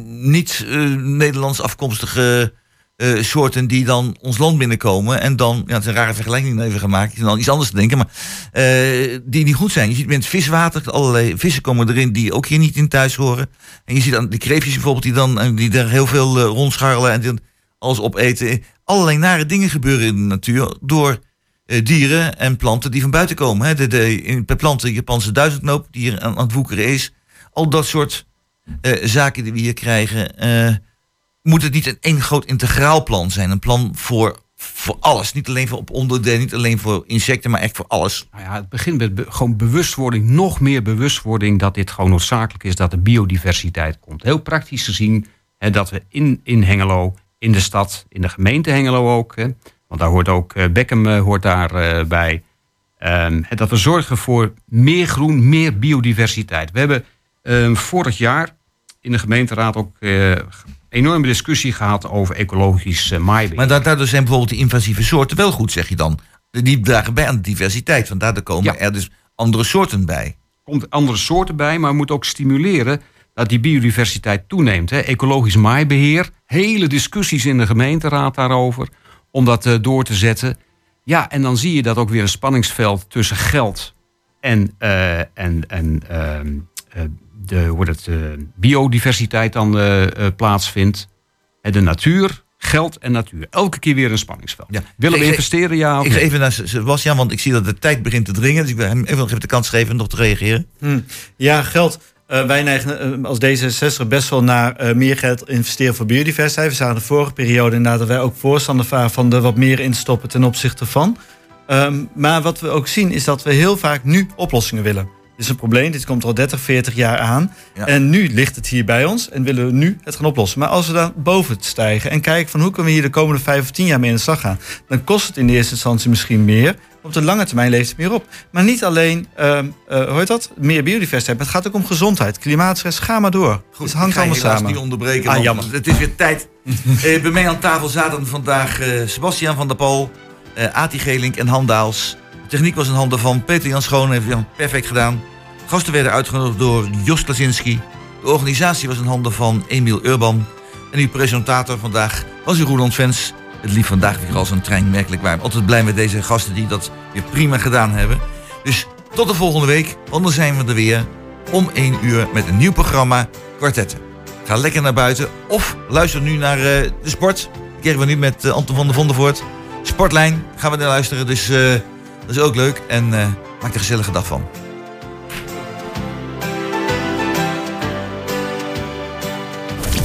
niet Nederlands afkomstige eh, soorten die dan ons land binnenkomen. En dan, ja, het is een rare vergelijking even gemaakt. Zit dan iets anders te denken, maar eh, die niet goed zijn. Je ziet met viswater, allerlei vissen komen erin die ook hier niet in thuis horen. En je ziet dan de kreefjes bijvoorbeeld die dan eh, die er heel veel rondscharrelen en die alles opeten. Allerlei nare dingen gebeuren in de natuur door dieren en planten die van buiten komen. Hè. De, de, per plant de Japanse duizendknoop die hier aan, aan het woekeren is. Al dat soort zaken die we hier krijgen. Eh, moet het niet een één groot integraal plan zijn? Een plan voor, voor alles. Niet alleen voor op onderdelen, niet alleen voor insecten, maar echt voor alles. Nou ja, het begint met gewoon bewustwording, nog meer bewustwording dat dit gewoon noodzakelijk is dat er biodiversiteit komt. Heel praktisch gezien hè, dat we in, in Hengelo, in de stad, in de gemeente Hengelo ook, hè, want daar hoort ook eh, Beckham eh, hoort daarbij, bij, ehm, dat we zorgen voor meer groen, meer biodiversiteit. We hebben ehm, vorig jaar in de gemeenteraad ook eh, enorme discussie gehad over ecologisch eh, maaibeheer. Maar da- daardoor zijn bijvoorbeeld die invasieve soorten wel goed, zeg je dan. Die dragen bij aan de diversiteit. Want daardoor komen er dus andere soorten bij. komt andere soorten bij, maar we moeten ook stimuleren dat die biodiversiteit toeneemt. Hè. Ecologisch maaibeheer, hele discussies in de gemeenteraad daarover, om dat eh, door te zetten. Ja, en dan zie je dat ook weer een spanningsveld tussen geld en, eh, en, en ehm, eh, de, hoe het, eh, biodiversiteit dan eh, eh, plaatsvindt. En de natuur, geld en natuur. Elke keer weer een spanningsveld. Willen we Ik- investeren, ja of Ik ga nee? even naar Sebastian, want ik zie dat de tijd begint te dringen. Dus ik wil hem even nog even de kans geven om nog te reageren. Hm. Ja, geld. Eh, wij neigen als D66 best wel naar eh, meer geld investeren voor biodiversiteit. We zagen de vorige periode inderdaad dat wij ook voorstander waren van er wat meer instoppen ten opzichte van. Ehm, maar wat we ook zien is dat we heel vaak nu oplossingen willen. Dit is een probleem, dit komt al 30, 40 jaar aan. Ja. En nu ligt het hier bij ons en willen we nu het gaan oplossen. Maar als we dan boven het stijgen en kijken van hoe kunnen we hier de komende 5 of 10 jaar mee in de slag gaan, dan kost het in de eerste instantie misschien meer. Op de lange termijn levert het meer op. Maar niet alleen, ehm eh, hoe heet dat? Meer biodiversiteit. Maar het gaat ook om gezondheid, klimaatstress. Ga maar door. het hangt ik ga je allemaal samen. niet onderbreken. Ah, jammer. Het is weer tijd. Eh, bij mij aan tafel zaten vandaag eh, Sebastian van der Pool, eh Ati Gelink en Han Daals. Techniek was in handen van Peter Jan Schoon. Heeft Jan perfect gedaan. Gasten werden uitgenodigd door Jos Klasinski. De organisatie was in handen van Emiel Urban. En uw presentator vandaag was uw Roland Fans. Het liep vandaag weer als een trein, merkelijk waar. Altijd blij met deze gasten die dat weer prima gedaan hebben. Dus tot de volgende week, want dan zijn we er weer om 1 uur met een nieuw programma Kwartetten. Ga lekker naar buiten of luister nu naar eh, de sport. Die kregen we nu met eh, Anton van der Vondervoort. Sportlijn gaan we naar luisteren, dus eh, dat is ook leuk. En eh, maak er een gezellige dag van.